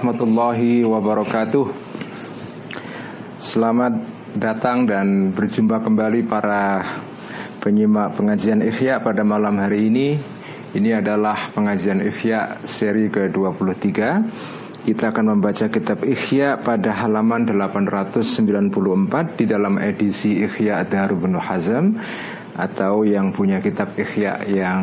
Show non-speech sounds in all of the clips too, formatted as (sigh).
warahmatullahi wabarakatuh. Selamat datang dan berjumpa kembali para penyimak pengajian Ikhya pada malam hari ini. Ini adalah pengajian Ikhya seri ke-23 Kita akan membaca kitab Ikhya pada halaman 894 di dalam edisi Ikhya Darubun Hazam Atau yang punya kitab Ikhya yang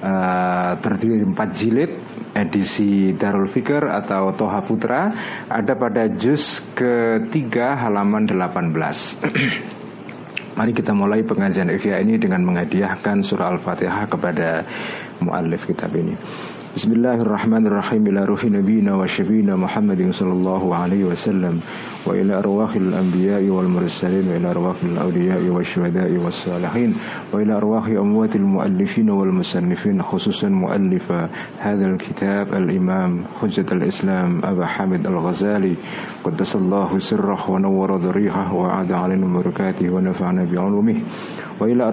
uh, terdiri empat jilid edisi Darul Fikr atau Toha Putra ada pada juz ketiga halaman 18 (clears throat) Mari kita mulai pengajian Ikhya ini dengan menghadiahkan surah Al-Fatihah kepada muallif kitab ini. Bismillahirrahmanirrahim. Ila ruhi nabiyina wa syafiina Muhammadin sallallahu alaihi wasallam wa ila arwahil anbiya'i wal mursalin wa ila arwahil awliya'i wasyuhada'i was salihin wa ila arwahi amwatil muallifin wal musannifin khususan muallifa hadzal kitab al imam hujjat al islam Abu Hamid al Ghazali qaddasallahu sirrah wa nawwara dharihah wa ada alaina barakatihi wa nafa'na bi ulumihi wa ila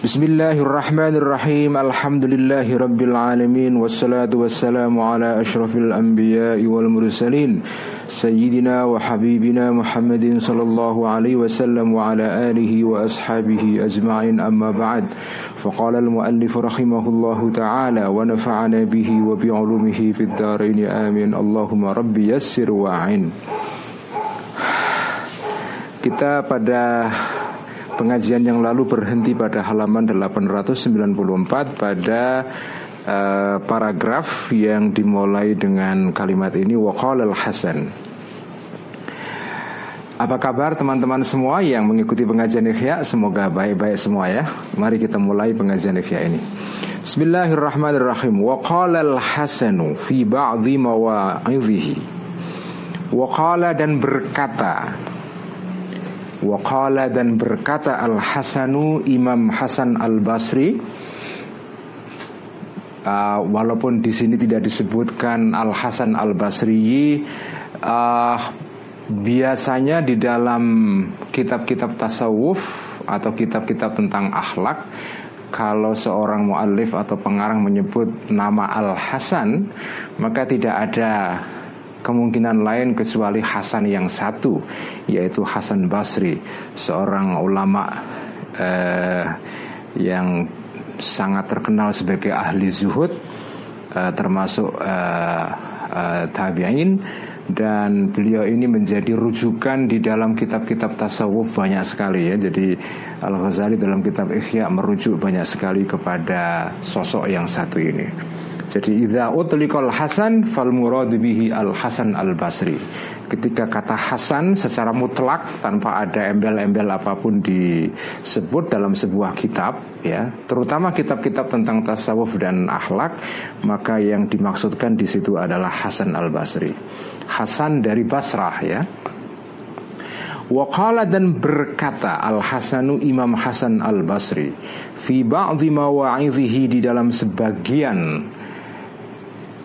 Bismillahirrahmanirrahim. Alhamdulillahi Rabbil Alamin. Wassalatu wassalamu ala ashrafil anbiya wal mursalin. Sayyidina wa habibina Muhammadin sallallahu alaihi wasallam Wa ala alihi wa ashabihi ajma'in. Amma ba'd. Faqala al-muallif rahimahullahu ta'ala Wa nafa'ana bihi wa bi'ulumihi fid daraini amin. Allahumma rabbi yassir wa'in. Kita pada pengajian yang lalu berhenti pada halaman 894 pada uh, paragraf yang dimulai dengan kalimat ini waqala al-hasan. Apa kabar teman-teman semua yang mengikuti pengajian Ikhya? Semoga baik-baik semua ya. Mari kita mulai pengajian Ikhya ini. Bismillahirrahmanirrahim. Waqala al-hasanu fi ba'dhi mawa'idhihi. Waqala dan berkata Waqala dan berkata Al-Hasanu Imam Hasan Al-Basri uh, Walaupun di sini tidak disebutkan Al-Hasan Al-Basri uh, Biasanya di dalam kitab-kitab tasawuf Atau kitab-kitab tentang akhlak kalau seorang muallif atau pengarang menyebut nama Al Hasan, maka tidak ada kemungkinan lain kecuali Hasan yang satu yaitu Hasan Basri seorang ulama eh, yang sangat terkenal sebagai ahli zuhud eh, termasuk eh, eh, tabi'in dan beliau ini menjadi rujukan di dalam kitab-kitab tasawuf banyak sekali ya. Jadi Al Ghazali dalam kitab Ikhya merujuk banyak sekali kepada sosok yang satu ini. Jadi idza utliqal Hasan fal murad bihi Al Hasan Al Basri. Ketika kata Hasan secara mutlak tanpa ada embel-embel apa pun disebut dalam sebuah kitab ya, terutama kitab-kitab tentang tasawuf dan akhlak, maka yang dimaksudkan di situ adalah Hasan Al Basri. Hasan dari Basrah ya. Waqala dan berkata Al-Hasanu Imam Hasan Al-Basri Fi ba'dhi mawa'idhihi di dalam sebagian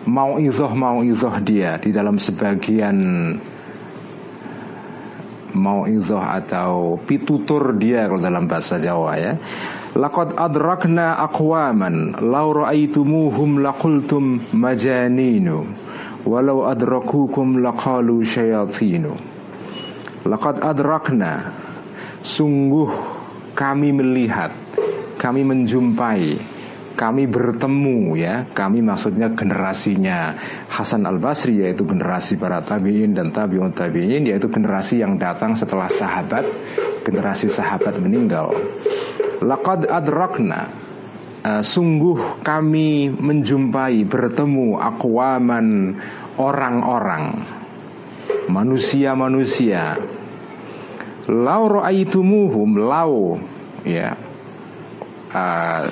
mau izoh mau izoh dia di dalam sebagian mau izoh atau pitutur dia kalau dalam bahasa Jawa ya. Laqad adrakna aqwaman law ra'aitumuhum laqultum majaninu walau adrakukum laqalu syayatinu. Laqad adrakna sungguh kami melihat kami menjumpai kami bertemu ya. Kami maksudnya generasinya. Hasan Al Basri yaitu generasi para tabiin dan tabiun tabiin yaitu generasi yang datang setelah sahabat generasi sahabat meninggal. Laqad adrakna uh, sungguh kami menjumpai bertemu akwaman orang-orang manusia-manusia. Lau ra'aitumuhum lau ya uh,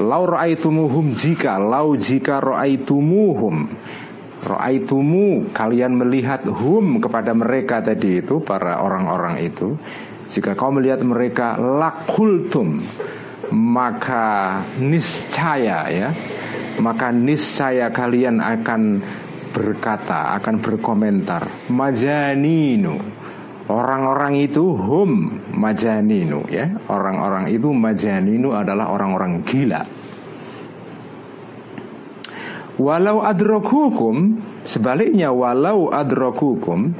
Lau ra'aitumuhum jika Lau jika ra'aitumuhum. Ra'aitumu Kalian melihat hum kepada mereka tadi itu Para orang-orang itu. Jika kau melihat mereka Lakultum Maka niscaya ya. Maka niscaya kalian akan berkata Akan berkomentar. Majaninu Orang-orang itu hum majaninu ya. Orang-orang itu majaninu adalah orang-orang gila. Walau adrokukum Sebaliknya walau adrokukum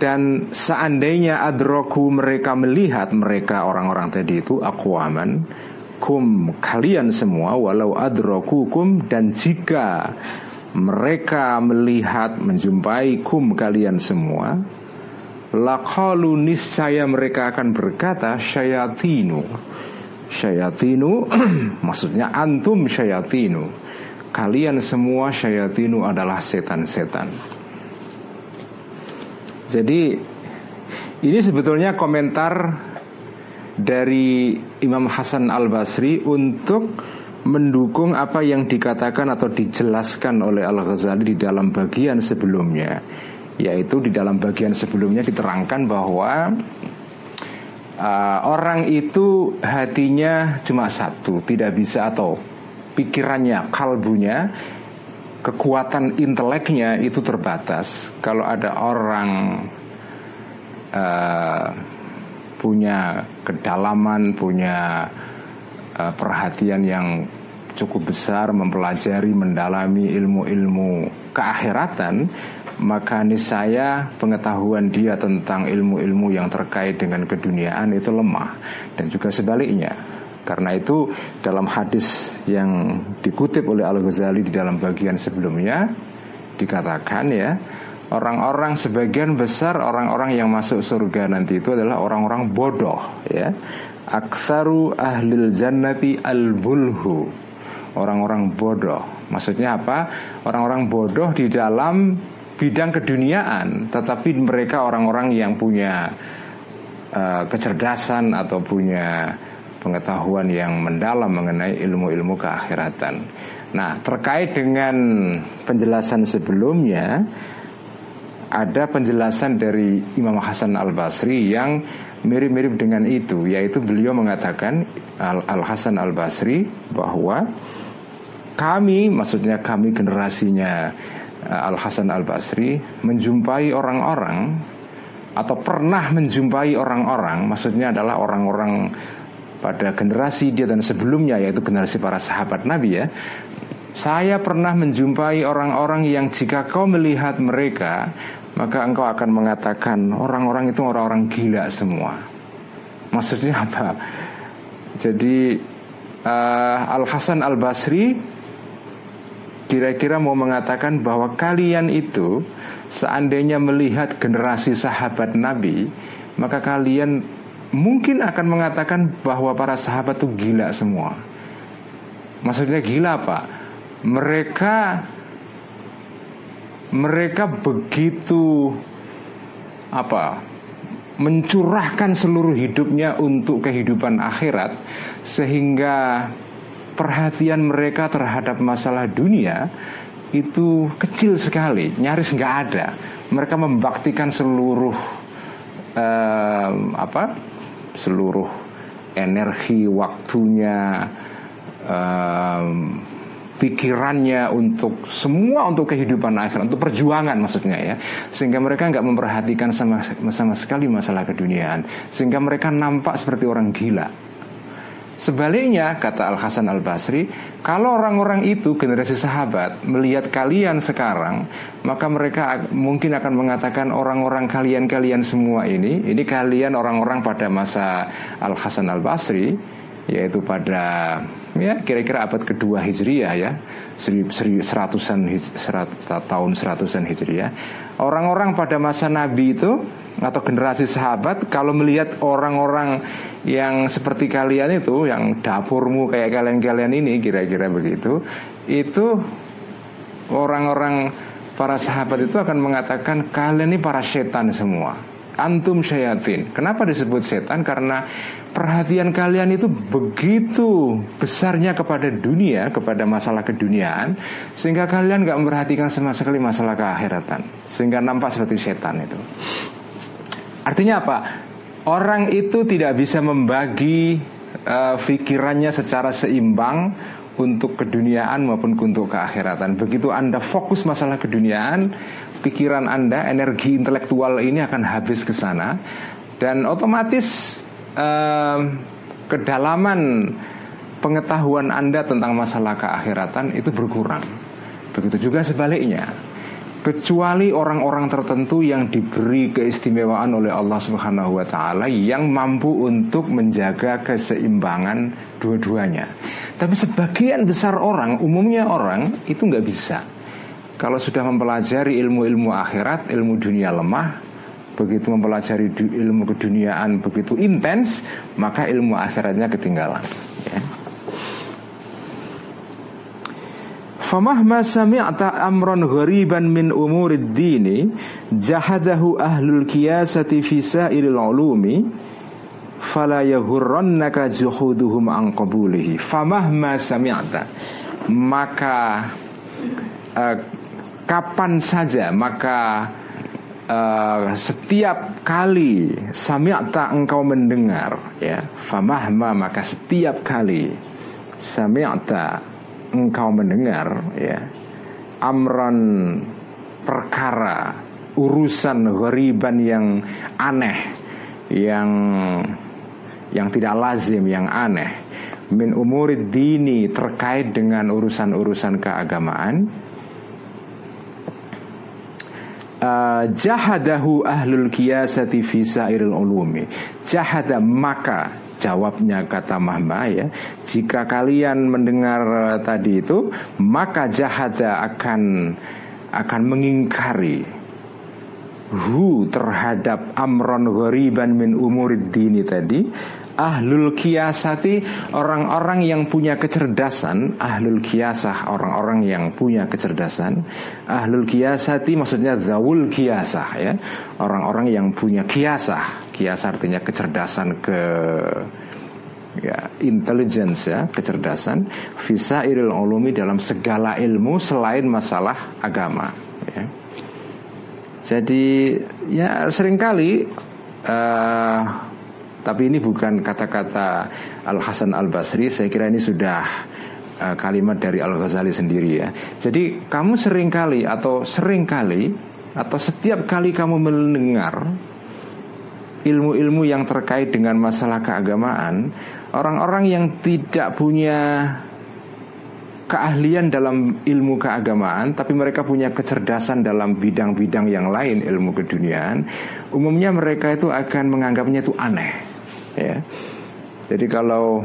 Dan seandainya adroku mereka melihat Mereka orang-orang tadi itu Akwaman Kum kalian semua Walau adrokukum Dan jika mereka melihat menjumpai kum kalian semua lakalu niscaya mereka akan berkata syayatinu. Syayatinu (clears throat) maksudnya antum syayatinu. Kalian semua syayatinu adalah setan-setan. Jadi ini sebetulnya komentar dari Imam Hasan Al Basri untuk mendukung apa yang dikatakan atau dijelaskan oleh Al-Ghazali di dalam bagian sebelumnya yaitu di dalam bagian sebelumnya diterangkan bahwa uh, orang itu hatinya cuma satu tidak bisa atau pikirannya kalbunya kekuatan inteleknya itu terbatas. Kalau ada orang uh, punya kedalaman punya uh, perhatian yang cukup besar mempelajari mendalami ilmu-ilmu keakhiratan maka niscaya pengetahuan dia tentang ilmu-ilmu yang terkait dengan keduniaan itu lemah dan juga sebaliknya. Karena itu dalam hadis yang dikutip oleh Al-Ghazali di dalam bagian sebelumnya dikatakan ya orang-orang sebagian besar orang-orang yang masuk surga nanti itu adalah orang-orang bodoh ya Aktsaru ahlil jannati al-bulhu. Orang-orang bodoh. Maksudnya apa? Orang-orang bodoh di dalam bidang keduniaan Tetapi mereka orang-orang yang punya uh, kecerdasan Atau punya pengetahuan yang mendalam mengenai ilmu-ilmu keakhiratan. Nah terkait dengan penjelasan sebelumnya Ada penjelasan dari Imam Hasan al-Basri yang mirip-mirip dengan itu yaitu beliau mengatakan Al, Hasan Al Basri bahwa kami maksudnya kami generasinya uh, Al Hasan Al Basri menjumpai orang-orang atau pernah menjumpai orang-orang maksudnya adalah orang-orang pada generasi dia dan sebelumnya yaitu generasi para sahabat Nabi ya. Saya pernah menjumpai orang-orang yang jika kau melihat mereka maka engkau akan mengatakan orang-orang itu orang-orang gila semua. Maksudnya apa? Jadi uh, Al Hasan Al Basri kira-kira mau mengatakan bahwa kalian itu seandainya melihat generasi sahabat Nabi, maka kalian mungkin akan mengatakan bahwa para sahabat itu gila semua. Maksudnya gila pak? Mereka mereka begitu apa mencurahkan seluruh hidupnya untuk kehidupan akhirat sehingga perhatian mereka terhadap masalah dunia itu kecil sekali nyaris nggak ada. Mereka membaktikan seluruh um, apa seluruh energi waktunya um, pikirannya untuk semua untuk kehidupan akhirat untuk perjuangan maksudnya ya. Sehingga mereka nggak memperhatikan sama sama sekali masalah keduniaan. Sehingga mereka nampak seperti orang gila. Sebaliknya kata Al Hasan Al Basri, kalau orang-orang itu generasi sahabat melihat kalian sekarang, maka mereka mungkin akan mengatakan orang-orang kalian-kalian semua ini, ini kalian orang-orang pada masa Al Hasan Al Basri, yaitu pada ya kira-kira abad kedua hijriah ya seratusan seratus, tahun seratusan hijriah orang-orang pada masa nabi itu atau generasi sahabat kalau melihat orang-orang yang seperti kalian itu yang dapurmu kayak kalian-kalian ini kira-kira begitu itu orang-orang para sahabat itu akan mengatakan kalian ini para setan semua antum syayatin. Kenapa disebut setan? Karena perhatian kalian itu begitu besarnya kepada dunia, kepada masalah keduniaan, sehingga kalian nggak memperhatikan sama sekali masalah keakhiratan, sehingga nampak seperti setan itu. Artinya apa? Orang itu tidak bisa membagi uh, secara seimbang untuk keduniaan maupun untuk keakhiratan. Begitu Anda fokus masalah keduniaan, pikiran Anda, energi intelektual ini akan habis ke sana dan otomatis eh, kedalaman pengetahuan Anda tentang masalah keakhiratan itu berkurang. Begitu juga sebaliknya kecuali orang-orang tertentu yang diberi keistimewaan oleh Allah Subhanahu wa taala yang mampu untuk menjaga keseimbangan dua-duanya. Tapi sebagian besar orang, umumnya orang itu nggak bisa. Kalau sudah mempelajari ilmu-ilmu akhirat, ilmu dunia lemah, begitu mempelajari ilmu keduniaan begitu intens, maka ilmu akhiratnya ketinggalan. Ya. Famahma sami'ta amron ghariban min umurid dini Jahadahu ahlul kiyasati fi sairil ulumi Fala yahurrannaka juhuduhum an qabulihi Famahma sami'ta Maka uh, Kapan saja Maka uh, Setiap kali Sami'ta engkau mendengar ya Famahma maka setiap kali Sami'ta engkau mendengar ya amran perkara urusan ghariban yang aneh yang yang tidak lazim yang aneh min umurid dini terkait dengan urusan-urusan keagamaan uh, jahadahu ahlul kiyasati fi sairil ulumi. Jahada maka Jawabnya kata Mahma ya. Jika kalian mendengar eh, tadi itu Maka jahada akan Akan mengingkari Hu terhadap amron ghoriban min umurid dini tadi Ahlul kiasati Orang-orang yang punya kecerdasan. Ahlul kiasah Orang-orang yang punya kecerdasan. Ahlul kiasati maksudnya Zawul kiasah ya. Orang-orang yang punya kiasah Kiasah artinya kecerdasan ke ya intelligence ya kecerdasan. Visa iril ulumi dalam segala ilmu selain masalah agama ya. jadi ya sering kali uh, tapi ini bukan kata-kata Al Hasan Al Basri. Saya kira ini sudah uh, kalimat dari Al Ghazali sendiri ya. Jadi kamu sering kali atau sering kali atau setiap kali kamu mendengar ilmu-ilmu yang terkait dengan masalah keagamaan, orang-orang yang tidak punya keahlian dalam ilmu keagamaan tapi mereka punya kecerdasan dalam bidang-bidang yang lain ilmu keduniaan umumnya mereka itu akan menganggapnya itu aneh ya. Jadi kalau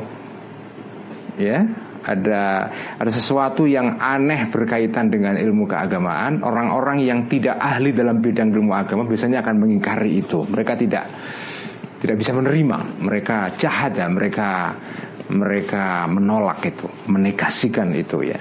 ya ada ada sesuatu yang aneh berkaitan dengan ilmu keagamaan orang-orang yang tidak ahli dalam bidang ilmu agama biasanya akan mengingkari itu. Mereka tidak tidak bisa menerima. Mereka jahat ya mereka mereka menolak itu menegasikan itu ya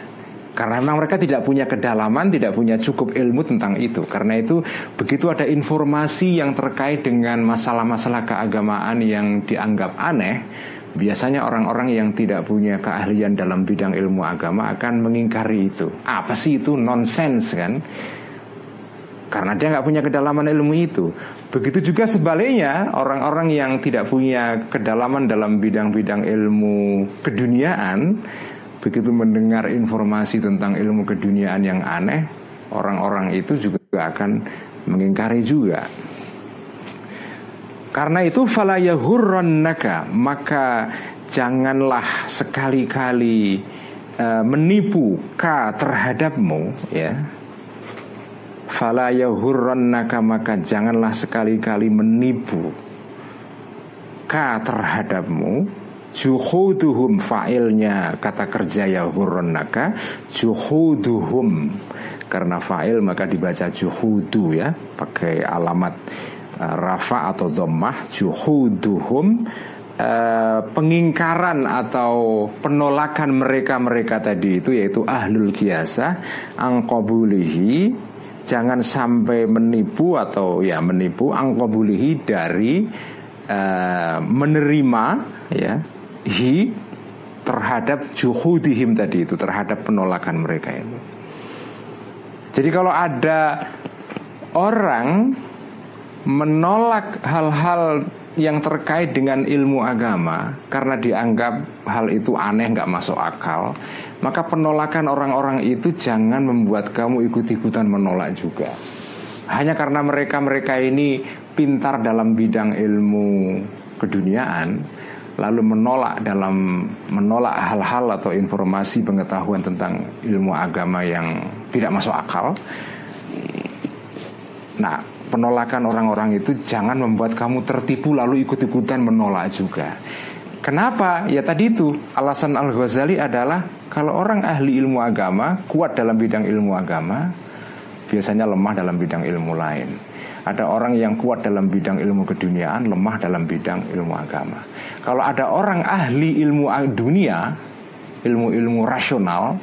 karena mereka tidak punya kedalaman, tidak punya cukup ilmu tentang itu. Karena itu begitu ada informasi yang terkait dengan masalah-masalah keagamaan yang dianggap aneh, biasanya orang-orang yang tidak punya keahlian dalam bidang ilmu agama akan mengingkari itu. Apa sih itu nonsens kan? Karena dia nggak punya kedalaman ilmu itu. Begitu juga sebaliknya orang-orang yang tidak punya kedalaman dalam bidang-bidang ilmu keduniaan begitu mendengar informasi tentang ilmu keduniaan yang aneh, orang-orang itu juga akan mengingkari juga. Karena itu fala naka maka janganlah sekali-kali menipu ka terhadapmu ya. Fala naka maka janganlah sekali-kali menipu ka terhadapmu Juhuduhum fa'ilnya kata kerja ya hurronnaka Juhuduhum. Karena fa'il maka dibaca juhudu ya Pakai alamat uh, rafa atau dhammah Juhuduhum uh, Pengingkaran atau penolakan mereka-mereka tadi itu Yaitu ahlul kiasa Angkobulihi jangan sampai menipu atau ya menipu angkobulihi dari uh, menerima ya hi terhadap juhudihim tadi itu terhadap penolakan mereka itu. Jadi kalau ada orang menolak hal-hal yang terkait dengan ilmu agama karena dianggap hal itu aneh nggak masuk akal maka penolakan orang-orang itu jangan membuat kamu ikut-ikutan menolak juga hanya karena mereka-mereka ini pintar dalam bidang ilmu keduniaan lalu menolak dalam menolak hal-hal atau informasi pengetahuan tentang ilmu agama yang tidak masuk akal nah penolakan orang-orang itu jangan membuat kamu tertipu lalu ikut-ikutan menolak juga. Kenapa? Ya tadi itu alasan Al Ghazali adalah kalau orang ahli ilmu agama kuat dalam bidang ilmu agama, biasanya lemah dalam bidang ilmu lain. Ada orang yang kuat dalam bidang ilmu keduniaan, lemah dalam bidang ilmu agama. Kalau ada orang ahli ilmu dunia, ilmu-ilmu rasional,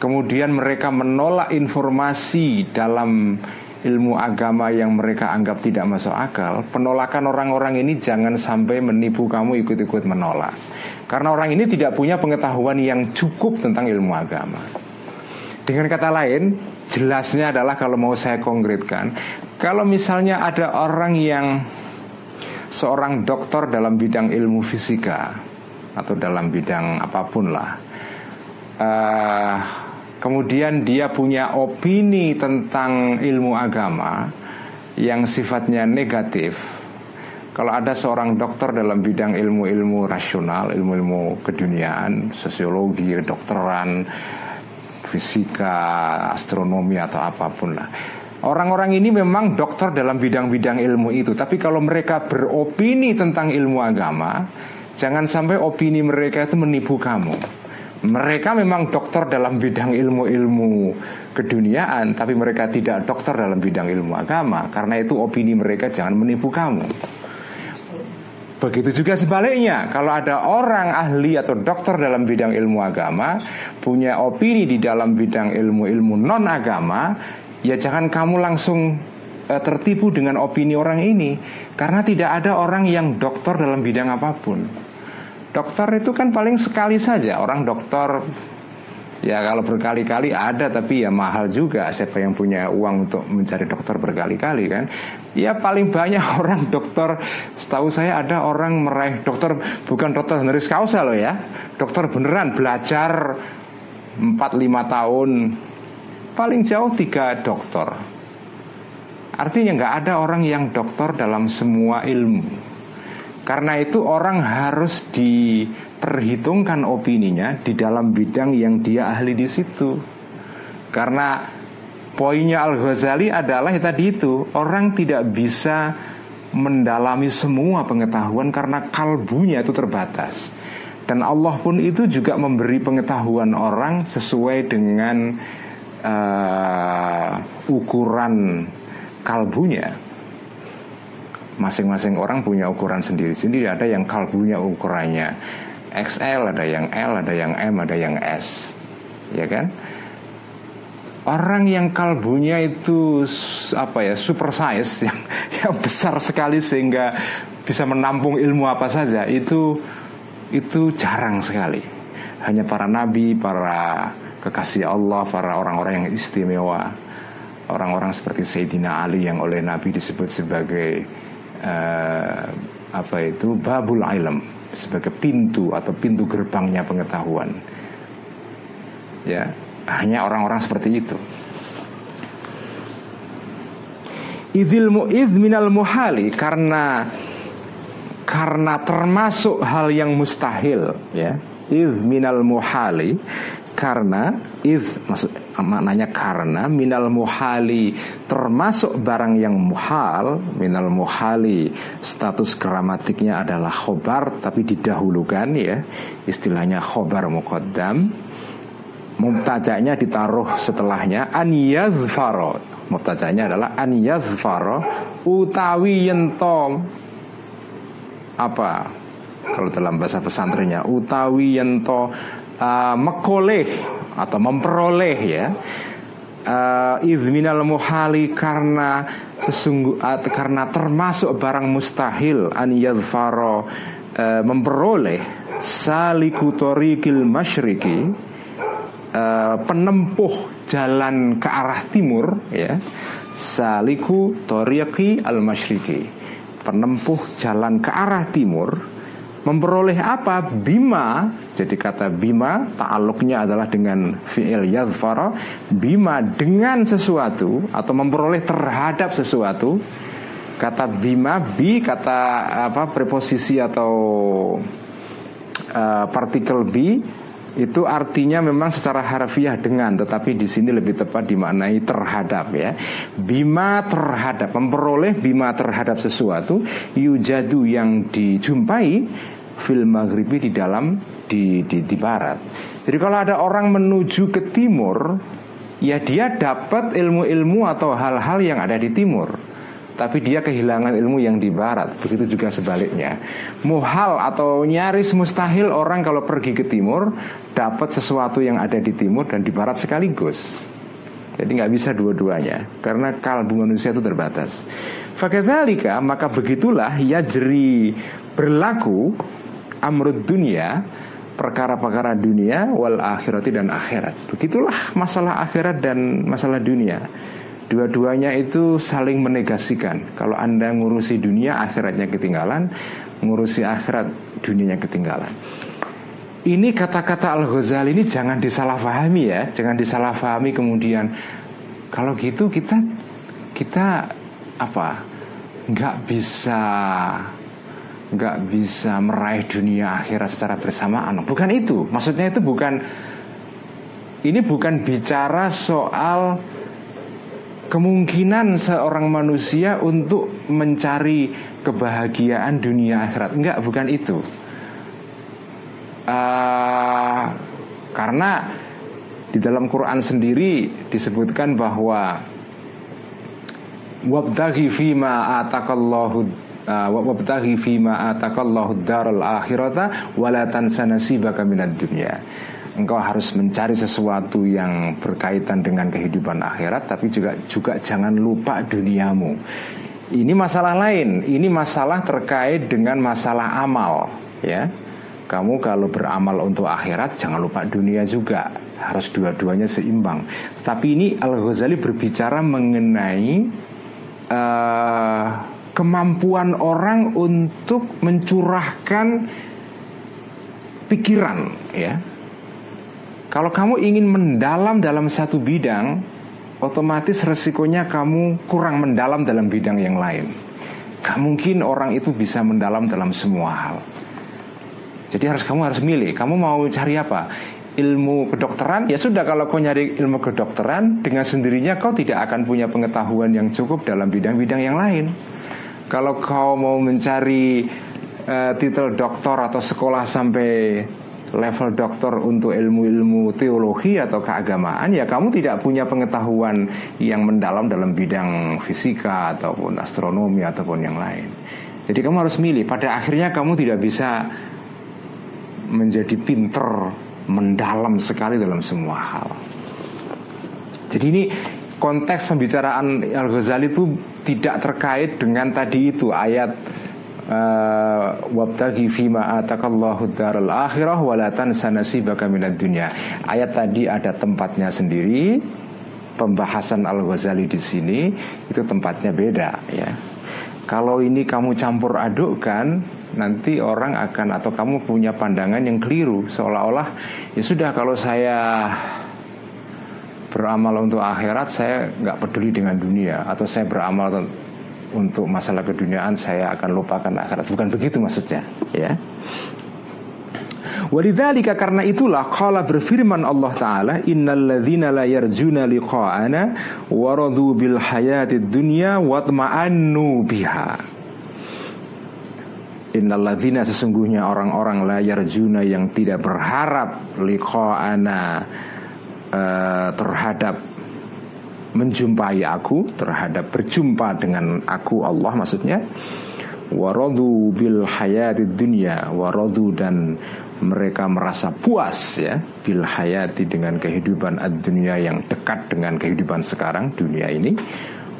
kemudian mereka menolak informasi dalam ilmu agama yang mereka anggap tidak masuk akal, penolakan orang-orang ini jangan sampai menipu kamu ikut-ikut menolak. Karena orang ini tidak punya pengetahuan yang cukup tentang ilmu agama. Dengan kata lain, jelasnya adalah kalau mau saya konkretkan, kalau misalnya ada orang yang seorang dokter dalam bidang ilmu fisika atau dalam bidang apa pun lah, uh, kemudian dia punya opini tentang ilmu agama yang sifatnya negatif. Kalau ada seorang dokter dalam bidang ilmu-ilmu rasional, ilmu-ilmu keduniaan, sosiologi, dokteran, fisika, astronomi atau apa pun lah. Orang-orang ini memang dokter dalam bidang-bidang ilmu itu, tapi kalau mereka beropini tentang ilmu agama, jangan sampai opini mereka itu menipu kamu mereka memang dokter dalam bidang ilmu-ilmu keduniaan, tapi mereka tidak dokter dalam bidang ilmu agama. Karena itu opini mereka jangan menipu kamu. Begitu juga sebaliknya, kalau ada orang ahli atau dokter dalam bidang ilmu agama punya opini di dalam bidang ilmu-ilmu non agama, ya jangan kamu langsung uh, tertipu dengan opini orang ini, karena tidak ada orang yang dokter dalam bidang apa pun. Dokter itu kan paling sekali saja. Orang dokter Ya kalau berkali-kali ada tapi ya mahal juga. Siapa yang punya uang untuk mencari dokter berkali-kali kan? Ya paling banyak (laughs) orang dokter Setahu saya ada orang meraih dokter Bukan dokter honoris causa loh ya. Dokter beneran belajar 4-5 tahun Paling jauh tiga dokter Artinya nggak ada orang yang dokter dalam semua ilmu karena itu orang harus diperhitungkan opininya di dalam bidang yang dia ahli di situ. Karena poinnya Al Ghazali adalah ya tadi itu orang tidak bisa mendalami semua pengetahuan karena kalbunya itu terbatas. Dan Allah pun itu juga memberi pengetahuan orang sesuai dengan uh, ukuran kalbunya masing-masing orang punya ukuran sendiri-sendiri. Ada yang kalbunya ukurannya XL, ada yang L, ada yang M, ada yang S. Ya kan? Orang yang kalbunya itu apa ya super size (laughs) yang, yang besar sekali sehingga bisa menampung ilmu apa saja itu itu jarang sekali. Hanya para nabi, para kekasih Allah, para orang-orang yang istimewa, orang-orang seperti Sayyidina Ali yang oleh Nabi disebut sebagai uh, apa itu babul ilm sebagai pintu atau pintu gerbangnya pengetahuan. Ya, hanya orang-orang seperti itu. Idil mu'idh minal muhali karena karena termasuk hal yang mustahil ya. Idh minal muhali karena if maksud maknanya karena minal muhali termasuk barang yang muhal minal muhali status gramatiknya adalah khobar tapi didahulukan ya istilahnya khobar muqaddam mubtada'nya ditaruh setelahnya an yadhfaro mubtada'nya adalah an yadhfaro utawi yentom apa? Kalau dalam bahasa pesantrennya utawi yento uh, mekoleh atau memperoleh ya. Uh, izminal muhali karena sesungguh uh, karena termasuk barang mustahil an yadfaro uh, memperoleh saliku tariqil masyriki uh, penempuh jalan ke arah timur ya saliku tariqi al masyriki penempuh jalan ke arah timur memperoleh apa? Bima. Jadi kata bima ta'aluknya adalah dengan fi'il yadfara bima dengan sesuatu atau memperoleh terhadap sesuatu. Kata bima bi kata apa preposisi atau uh, partikel bi itu artinya memang secara harfiah dengan tetapi di sini lebih tepat dimaknai terhadap ya bima terhadap memperoleh bima terhadap sesuatu yujadu yang dijumpai fil maghribi di dalam di, di di barat. Jadi kalau ada orang menuju ke timur, ya dia dapat ilmu-ilmu atau hal-hal yang ada di timur. Tapi dia kehilangan ilmu yang di barat Begitu juga sebaliknya Muhal atau nyaris mustahil orang kalau pergi ke timur Dapat sesuatu yang ada di timur dan di barat sekaligus jadi nggak bisa dua-duanya karena kalbu manusia itu terbatas. Fakadzalika maka begitulah ya jeri berlaku amrud dunia perkara-perkara dunia wal akhirati dan akhirat. Begitulah masalah akhirat dan masalah dunia. Dua-duanya itu saling menegasikan. Kalau Anda ngurusi dunia, akhiratnya ketinggalan. Ngurusi akhirat, dunianya ketinggalan. Ini kata-kata Al-Ghazali ini jangan disalahfahami ya. Jangan disalahfahami kemudian. Kalau gitu kita kita apa? Nggak bisa nggak bisa meraih dunia akhirat secara bersamaan. Bukan itu. Maksudnya itu bukan ini bukan bicara soal kemungkinan seorang manusia untuk mencari kebahagiaan dunia akhirat. Enggak, bukan itu. Uh, karena di dalam Quran sendiri disebutkan bahwa wabtaghi fima atakallahu Ah, wabtaghi fima atakallahu daral akhirata wala tansa nasibaka minad dunya. Engkau harus mencari sesuatu yang berkaitan dengan kehidupan akhirat tapi juga juga jangan lupa duniamu. Ini masalah lain, ini masalah terkait dengan masalah amal, ya. Kamu kalau beramal untuk akhirat jangan lupa dunia juga Harus dua-duanya seimbang Tapi ini Al-Ghazali berbicara mengenai uh, kemampuan orang untuk mencurahkan pikiran ya. Kalau kamu ingin mendalam dalam satu bidang, otomatis resikonya kamu kurang mendalam dalam bidang yang lain. Gak mungkin orang itu bisa mendalam dalam semua hal. Jadi harus kamu harus milih. Kamu mau cari apa? Ilmu kedokteran? Ya sudah kalau kau nyari ilmu kedokteran dengan sendirinya kau tidak akan punya pengetahuan yang cukup dalam bidang-bidang yang lain. Kalau kau mau mencari uh, titel doktor atau sekolah sampai level doktor untuk ilmu-ilmu teologi atau keagamaan ya kamu tidak punya pengetahuan yang mendalam dalam bidang fisika ataupun astronomi ataupun yang lain. Jadi kamu harus milih. Pada akhirnya kamu tidak bisa menjadi pinter mendalam sekali dalam semua hal. Jadi ini konteks pembicaraan Al Ghazali itu tidak terkait dengan tadi itu ayat wabtaghi fima atakallahu daral akhirah wala tansa nasibaka minad dunya. Ayat tadi ada tempatnya sendiri. Pembahasan Al-Ghazali di sini itu tempatnya beda ya. Kalau ini kamu campur adukkan nanti orang akan atau kamu punya pandangan yang keliru seolah-olah ya sudah kalau saya beramal untuk akhirat saya nggak peduli dengan dunia atau saya beramal untuk masalah keduniaan saya akan lupakan akhirat. Bukan begitu maksudnya ya. Walidzalika karena itulah qala berfirman Allah taala innalladzina la yarjuna liqa'ana waradu bil hayatid dunya watma'annu biha. Innalladzina sesungguhnya orang-orang la yarjuna yang tidak berharap liqa'ana uh, terhadap menjumpai aku terhadap berjumpa dengan aku Allah maksudnya. Waradu bil hayati dunia waradu dan mereka merasa puas ya bil hayati dengan kehidupan dunia yang dekat dengan kehidupan sekarang dunia ini.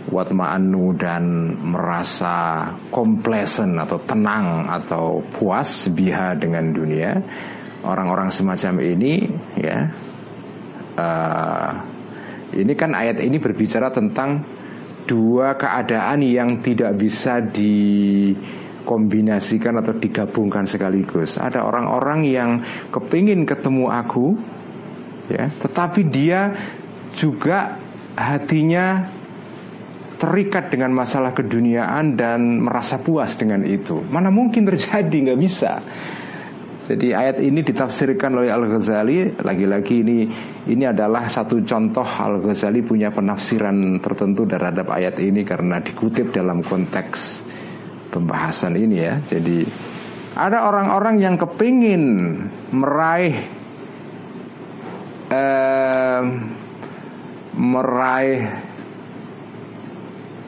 Watma'annu dan merasa komplesen atau tenang atau puas biha dengan dunia. Orang-orang semacam ini ya uh, ini kan ayat ini berbicara tentang dua keadaan yang tidak bisa di dikombinasikan atau digabungkan sekaligus. Ada orang-orang yang kepingin ketemu aku, ya, tetapi dia juga hatinya terikat dengan masalah keduniaan dan merasa puas dengan itu. Mana mungkin terjadi, nggak bisa. Jadi ayat ini ditafsirkan oleh Al Ghazali. Lagi-lagi ini ini adalah satu contoh Al Ghazali punya penafsiran tertentu terhadap ayat ini karena dikutip dalam konteks pembahasan ini ya. Jadi ada orang-orang yang kepingin meraih eh, meraih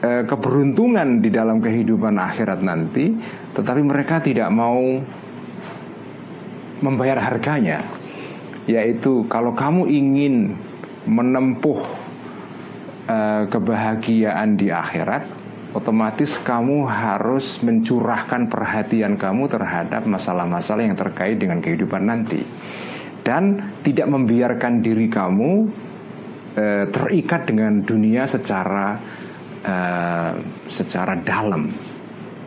eh, keberuntungan di dalam kehidupan akhirat nanti, tetapi mereka tidak mau membayar harganya. Yaitu kalau kamu ingin menempuh eh, kebahagiaan di akhirat, otomatis kamu harus mencurahkan perhatian kamu terhadap masalah-masalah yang terkait dengan kehidupan nanti dan tidak membiarkan diri kamu e, terikat dengan dunia secara e, secara dalam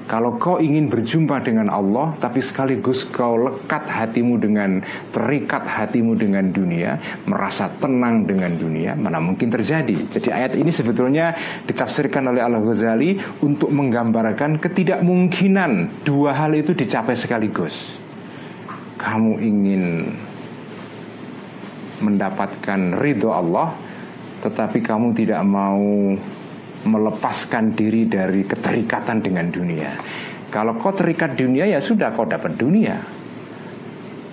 kalau kau ingin berjumpa dengan Allah Tapi sekaligus kau lekat hatimu dengan Terikat hatimu dengan dunia Merasa tenang dengan dunia Mana mungkin terjadi. Jadi ayat ini sebetulnya ditafsirkan oleh Al-Ghazali Untuk menggambarkan ketidakmungkinan Dua hal itu dicapai sekaligus. Kamu ingin Mendapatkan ridho Allah Tetapi kamu tidak mau melepaskan diri dari keterikatan dengan dunia. Kalau kau terikat dunia ya sudah kau dapat dunia.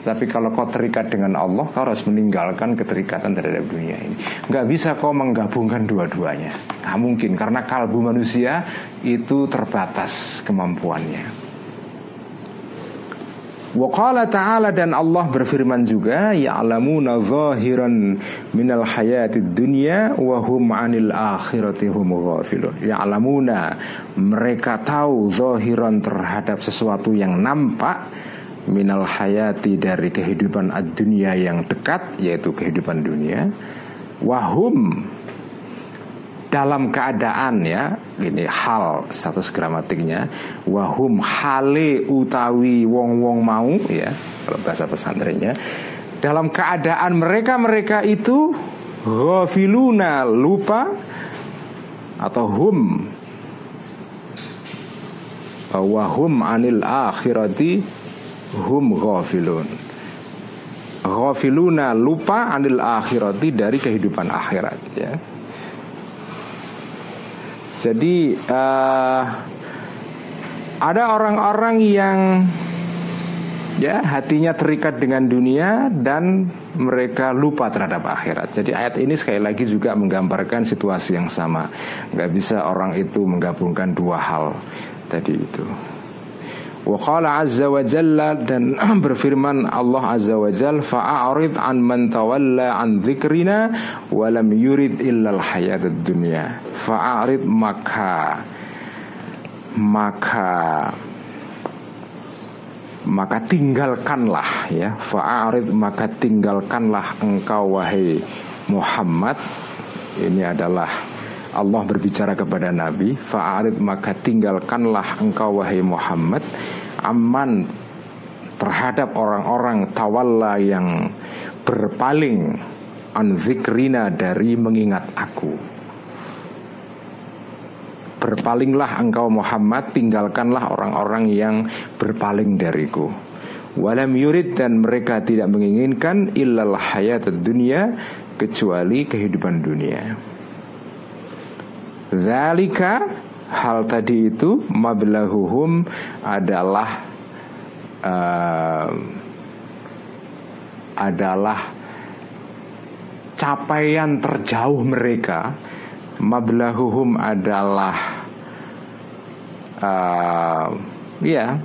Tapi kalau kau terikat dengan Allah Kau harus meninggalkan keterikatan terhadap dunia ini Gak bisa kau menggabungkan dua-duanya Gak mungkin Karena kalbu manusia itu terbatas kemampuannya Waqala ta'ala dan Allah berfirman juga Ya'lamuna zahiran minal hayatid dunya Wahum anil akhirati hum ghafilun. Ya'lamuna Mereka tahu zahiran terhadap sesuatu yang nampak Minal hayati dari kehidupan ad-dunya yang dekat Yaitu kehidupan dunia. Wahum dalam keadaan ya ini hal status gramatiknya wahum hale utawi wong wong mau ya kalau bahasa pesantrennya dalam keadaan mereka mereka itu ghafiluna lupa atau hum wahum anil akhirati hum ghafilun. Ghafiluna lupa anil akhirati dari kehidupan akhirat ya jadi uh, ada orang-orang yang ya hatinya terikat dengan dunia dan mereka lupa terhadap akhirat. Jadi ayat ini sekali lagi juga menggambarkan situasi yang sama. Gak bisa orang itu menggabungkan dua hal tadi itu. Wa qala azza wa jalla dan (clears throat) berfirman Allah azza wa jalla fa'arid an man tawalla an dzikrina yurid illa al hayatad dunya. Fa'arid maka maka maka tinggalkanlah ya fa'arid maka tinggalkanlah engkau wahai Muhammad ini adalah Allah berbicara kepada Nabi Fa'arid maka tinggalkanlah engkau wahai Muhammad Aman terhadap orang-orang tawalla yang berpaling An dari mengingat aku. Berpalinglah engkau Muhammad Tinggalkanlah orang-orang yang berpaling dariku. Walam yurid dan mereka tidak menginginkan Illal hayat dunia Kecuali kehidupan dunia Zalika hal tadi itu mablahuhum adalah uh, adalah capaian terjauh mereka mablahuhum adalah uh, ya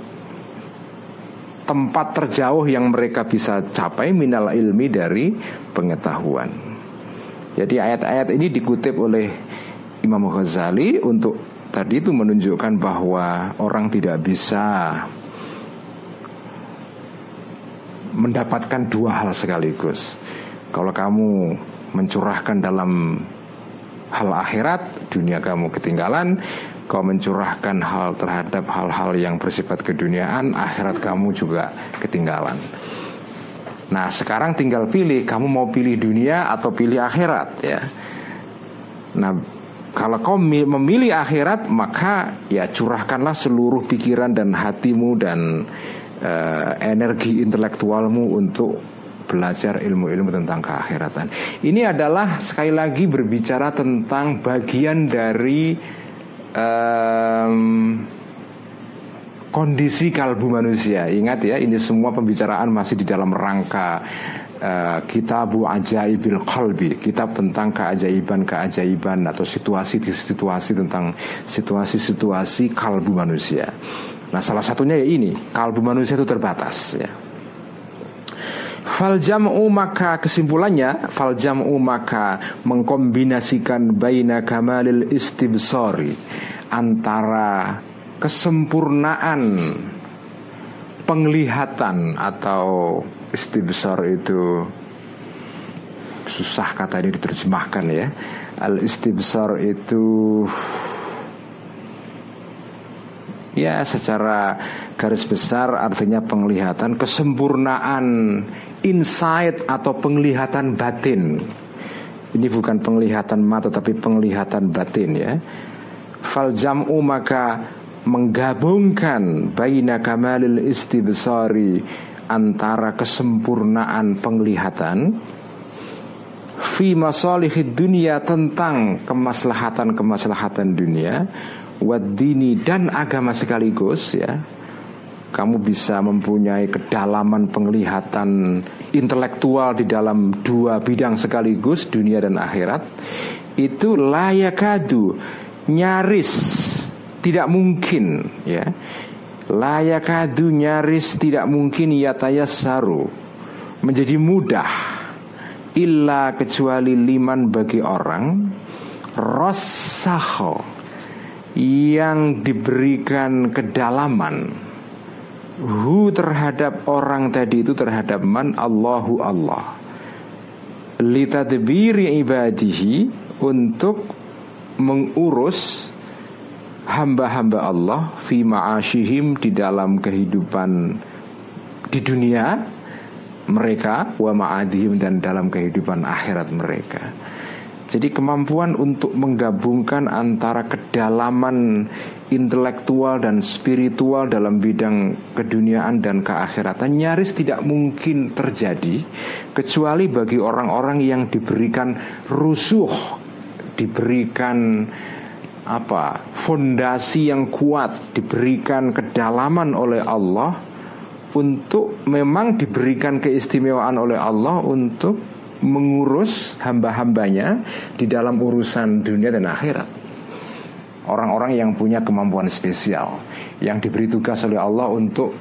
tempat terjauh yang mereka bisa capai minal ilmi dari pengetahuan. Jadi ayat-ayat ini dikutip oleh Imam Ghazali untuk tadi itu menunjukkan bahwa orang tidak bisa mendapatkan dua hal sekaligus. Kalau kamu mencurahkan dalam hal akhirat, dunia kamu ketinggalan kau mencurahkan hal terhadap hal-hal yang bersifat keduniaan, akhirat kamu juga ketinggalan. Nah, sekarang tinggal pilih kamu mau pilih dunia atau pilih akhirat ya. Nah, kalau kau memilih akhirat, maka ya curahkanlah seluruh pikiran dan hatimu dan uh, energi intelektualmu untuk belajar ilmu-ilmu tentang keakhiratan. Ini adalah sekali lagi berbicara tentang bagian dari um, kondisi kalbu manusia. Ingat ya, ini semua pembicaraan masih di dalam rangka uh, kitabu ajaibil qalbi, kitab tentang keajaiban-keajaiban atau situasi-situasi tentang situasi-situasi kalbu manusia. Nah, salah satunya ya ini, kalbu manusia itu terbatas ya. Fal jam'u maka kesimpulannya Fal jam'u maka mengkombinasikan baina kamalil istibsori Antara kesempurnaan penglihatan atau istibsor itu susah kata ini diterjemahkan ya al istibsor itu ya secara garis besar artinya penglihatan kesempurnaan insight atau penglihatan batin. Ini bukan penglihatan mata tapi penglihatan batin ya. Fal jam'u maka menggabungkan baina kamalil istibsari antara kesempurnaan penglihatan fi masalihid dunia tentang kemaslahatan-kemaslahatan dunia wadini dan agama sekaligus ya. Kamu bisa mempunyai kedalaman penglihatan intelektual di dalam dua bidang sekaligus dunia dan akhirat. Itu layakadu nyaris tidak mungkin ya layakadu nyaris tidak mungkin saru menjadi mudah illa kecuali liman bagi orang? Rosaho yang diberikan kedalaman. Hu terhadap orang tadi itu terhadap man? Allahu Allah. Litadbiri ibadihi untuk mengurus hamba-hamba Allah fi ma'ashihim di dalam kehidupan di dunia mereka wa ma'adihim dan dalam kehidupan akhirat mereka. Jadi kemampuan untuk menggabungkan antara kedalaman intelektual dan spiritual dalam bidang keduniaan dan keakhiratan nyaris tidak mungkin terjadi kecuali bagi orang-orang yang diberikan rusuh, diberikan apa? fondasi yang kuat, diberikan kedalaman oleh Allah untuk memang diberikan keistimewaan oleh Allah untuk mengurus hamba-hambanya di dalam urusan dunia dan akhirat. Orang-orang yang punya kemampuan spesial yang diberi tugas oleh Allah untuk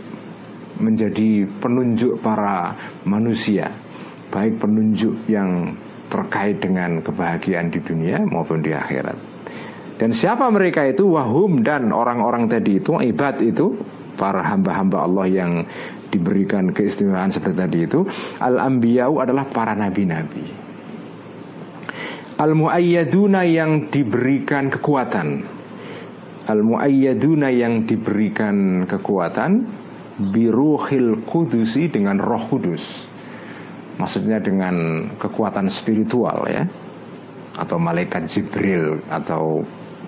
menjadi penunjuk para manusia, baik penunjuk yang terkait dengan kebahagiaan di dunia maupun di akhirat. Dan siapa mereka itu? Wahum dan orang-orang tadi itu ibad itu para hamba-hamba Allah yang diberikan keistimewaan seperti tadi itu al-anbiya'u adalah para nabi-nabi. Al-muayyaduna yang diberikan kekuatan. Al-muayyaduna yang diberikan kekuatan biruhil kudusi dengan roh kudus. Maksudnya dengan kekuatan spiritual ya. Atau malaikat Jibril atau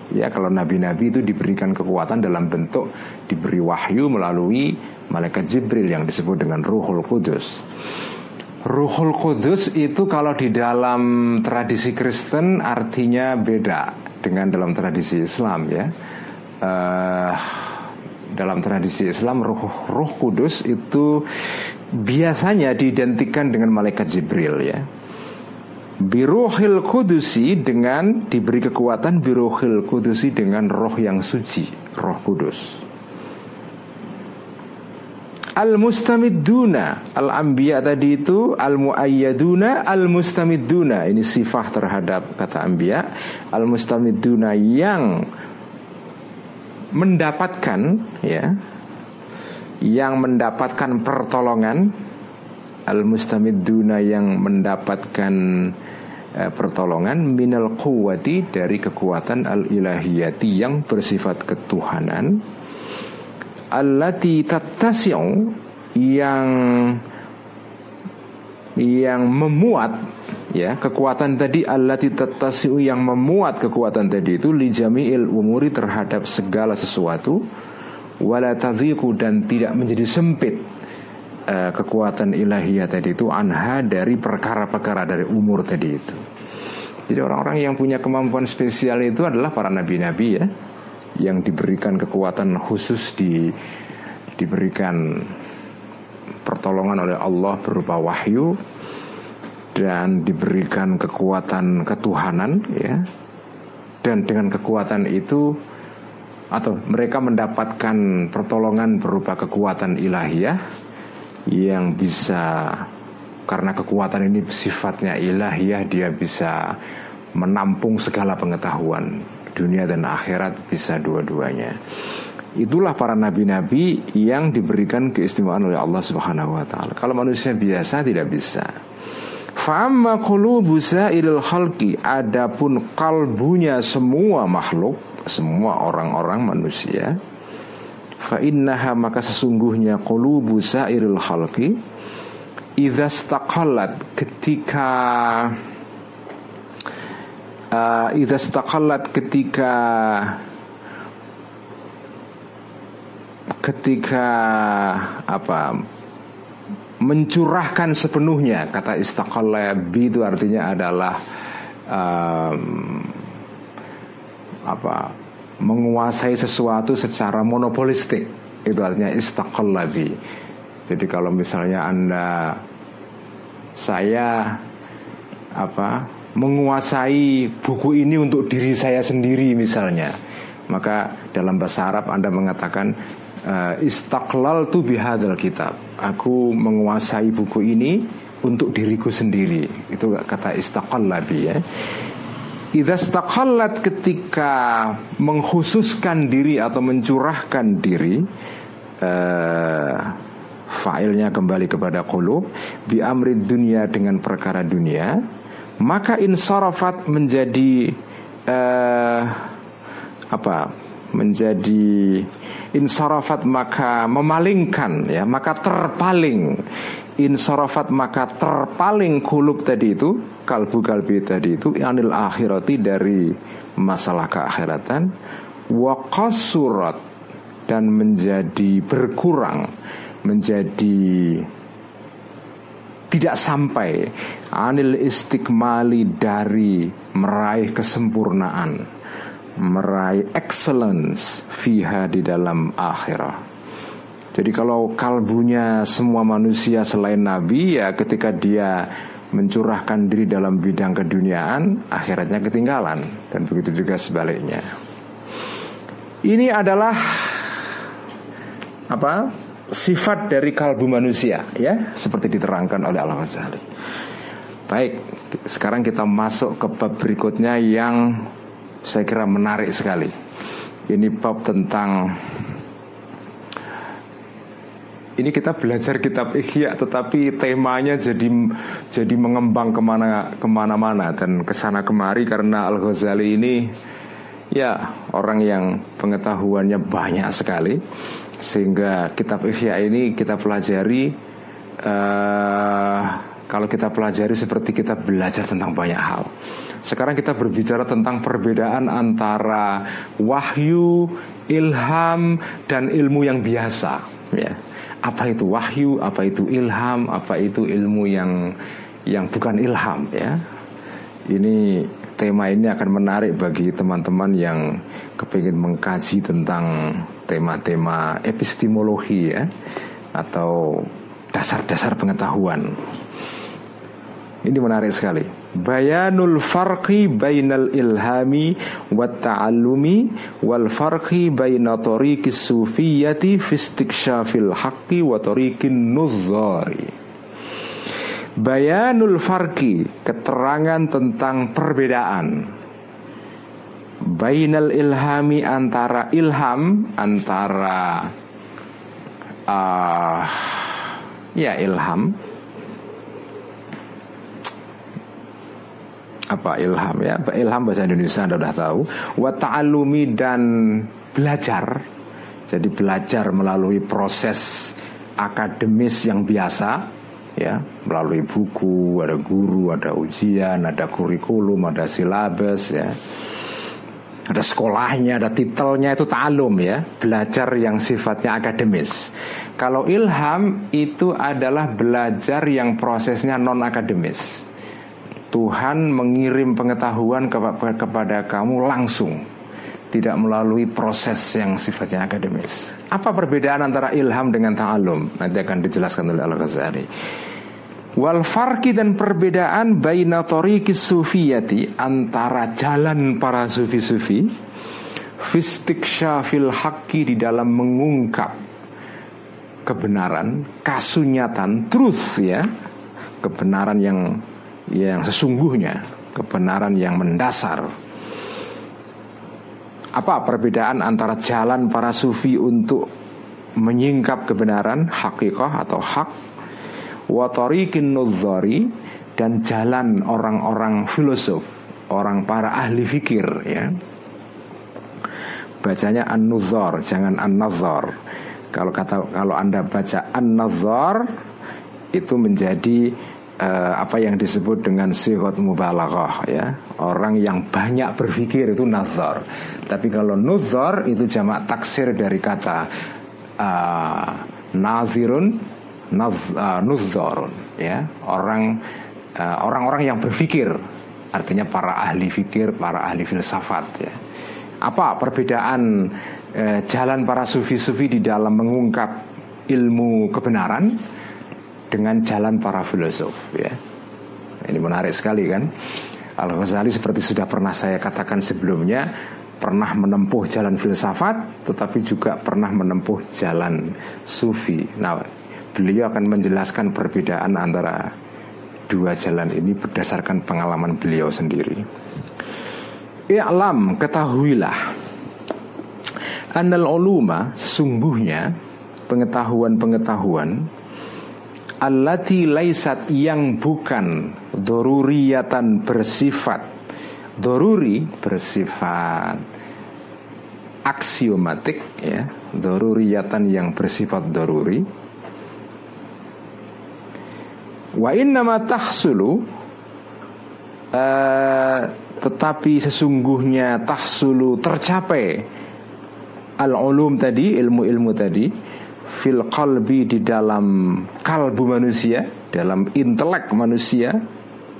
Ya kalau nabi-nabi itu diberikan kekuatan dalam bentuk diberi wahyu melalui malaikat Jibril yang disebut dengan Ruhul Kudus. Ruhul Kudus itu kalau di dalam tradisi Kristen artinya beda dengan dalam tradisi Islam ya. Uh, dalam tradisi Islam ruh, ruh kudus itu biasanya diidentikan dengan malaikat Jibril ya Birohil kudusi dengan diberi kekuatan Birohil kudusi dengan roh yang suci Roh kudus. Al-mustamidduna Al-anbiya tadi itu Al-muayyaduna Al-mustamidduna. Ini sifah terhadap kata anbiya. Al-mustamidduna yang Mendapatkan ya Yang mendapatkan pertolongan. Al-mustamidduna yang mendapatkan eh, pertolongan minal quwati dari kekuatan al-ilahiyati yang bersifat ketuhanan. Allati tattasi'u yang yang memuat ya kekuatan tadi allati tattasi'u yang memuat kekuatan tadi itu li jami'il umuri terhadap segala sesuatu. Wala tadhiqu dan tidak menjadi sempit uh, kekuatan ilahiyah tadi itu anha dari perkara-perkara dari umur tadi itu. Jadi orang-orang yang punya kemampuan spesial itu adalah para nabi-nabi ya yang diberikan kekuatan khusus di diberikan pertolongan oleh Allah berupa wahyu dan diberikan kekuatan ketuhanan ya dan dengan kekuatan itu atau mereka mendapatkan pertolongan berupa kekuatan ilahiyah yang bisa karena kekuatan ini sifatnya ilahiyah dia bisa menampung segala pengetahuan dunia dan akhirat bisa dua-duanya. Itulah para nabi-nabi yang diberikan keistimewaan oleh Allah Subhanahu wa taala. Kalau manusia biasa tidak bisa. Fa'amma qulubu sa'ilil khalqi adapun kalbunya semua makhluk, semua orang-orang manusia, fa innaha maka sesungguhnya qulubu sa'iril khalqi idza ketika uh, idza istaqallat ketika ketika apa mencurahkan sepenuhnya kata istaqalla itu artinya adalah um, apa menguasai sesuatu secara monopolistik. Itu artinya istaqalla jadi kalau misalnya anda saya apa menguasai buku ini untuk diri saya sendiri misalnya maka dalam bahasa Arab Anda mengatakan uh, istaklal tu bihadal kitab. Aku menguasai buku ini untuk diriku sendiri. Itu kata istaqallabi ya Idza ketika mengkhususkan diri atau mencurahkan diri uh, Failnya kembali kepada qulub Bi amrid dunia dengan perkara dunia maka insarafat menjadi uh, apa menjadi insarafat maka memalingkan ya maka terpaling insarafat maka terpaling kulub tadi itu kalbu kalbi tadi itu anil akhirati dari masalah keakhiratan wa qasurat dan menjadi berkurang menjadi tidak sampai anil istiqmali dari meraih kesempurnaan, meraih excellence fiha di dalam akhirat. Jadi kalau kalbunya semua manusia selain Nabi ya ketika dia mencurahkan diri dalam bidang keduniaan akhiratnya ketinggalan dan begitu juga sebaliknya. Ini adalah apa? sifat dari kalbu manusia ya seperti diterangkan oleh Al Ghazali. Baik, sekarang kita masuk ke bab berikutnya yang saya kira menarik sekali. Ini bab tentang ini kita belajar kitab Ihya tetapi temanya jadi jadi mengembang ke mana ke mana-mana dan ke sana kemari karena Al Ghazali ini ya orang yang pengetahuannya banyak sekali sehingga kitab Ihya ini kita pelajari uh, kalau kita pelajari seperti kita belajar tentang banyak hal. Sekarang kita berbicara tentang perbedaan antara wahyu, ilham dan ilmu yang biasa, ya. Apa itu wahyu, apa itu ilham, apa itu ilmu yang yang bukan ilham, ya. Ini tema ini akan menarik bagi teman-teman yang kepingin mengkaji tentang tema-tema epistemologi ya atau dasar-dasar pengetahuan. Ini menarik sekali. bayanul farqi bainal ilhami wa ta'allumi wal farqi baina tariqis sufiyyati fi istiksyafil haqqi wa tariqin nuzzari bayanul farqi keterangan tentang perbedaan bainal ilhami antara ilham antara uh, ya ilham apa ilham ya? Ilham bahasa Indonesia anda sudah tahu. Wa ta'alumi dan belajar. Jadi belajar melalui proses akademis yang biasa ya. Melalui buku ada guru ada ujian ada kurikulum ada silabus ya. Ada sekolahnya, ada titelnya itu ta'alum ya, belajar yang sifatnya akademis. Kalau ilham itu adalah belajar yang prosesnya non akademis. Tuhan mengirim pengetahuan kepada kamu langsung tidak melalui proses yang sifatnya akademis. Apa perbedaan antara ilham dengan ta'alum? Nanti akan dijelaskan oleh Al-Ghazali. Wal farki dan perbedaan baina tariqis sufiyati antara jalan para sufi-sufi fistiksyafil haqqi di dalam mengungkap kebenaran, kasunyatan, truth ya, kebenaran yang yang sesungguhnya, kebenaran yang mendasar. Apa perbedaan antara jalan para sufi untuk menyingkap kebenaran, hakikah atau hak, watarikin nudzari dan jalan orang-orang filosof, orang para ahli fikir ya. Bacanya an-nudzar, jangan an-nazar. Kalau kata kalau Anda baca an-nazar itu menjadi uh, apa yang disebut dengan sihot mubalaghah ya. Orang yang banyak berpikir itu nazar. Tapi kalau nuzar itu jamak taksir dari kata uh, nazirun naz, uh, nuzarun ya. Orang uh, orang-orang yang berpikir artinya para ahli fikir para ahli filsafat ya. Apa perbedaan uh, jalan para sufi-sufi di dalam mengungkap ilmu kebenaran dengan jalan para filosof ya. Ini menarik sekali kan. Al Ghazali seperti sudah pernah saya katakan sebelumnya pernah menempuh jalan filsafat tetapi juga pernah menempuh jalan sufi. Nah, beliau akan menjelaskan perbedaan antara dua jalan ini berdasarkan pengalaman beliau sendiri. I'lam ketahuilah Anal uluma sesungguhnya pengetahuan-pengetahuan allati laisat yang bukan. Doruriyatan bersifat. Doruri bersifat. Aksiomatik ya. Doruriyatan yang bersifat doruri. Wa innama tahsulu uh, tetapi sesungguhnya tahsulu tercapai. Al ulum tadi ilmu-ilmu tadi fil qalbi di dalam kalbu manusia, dalam intelek manusia.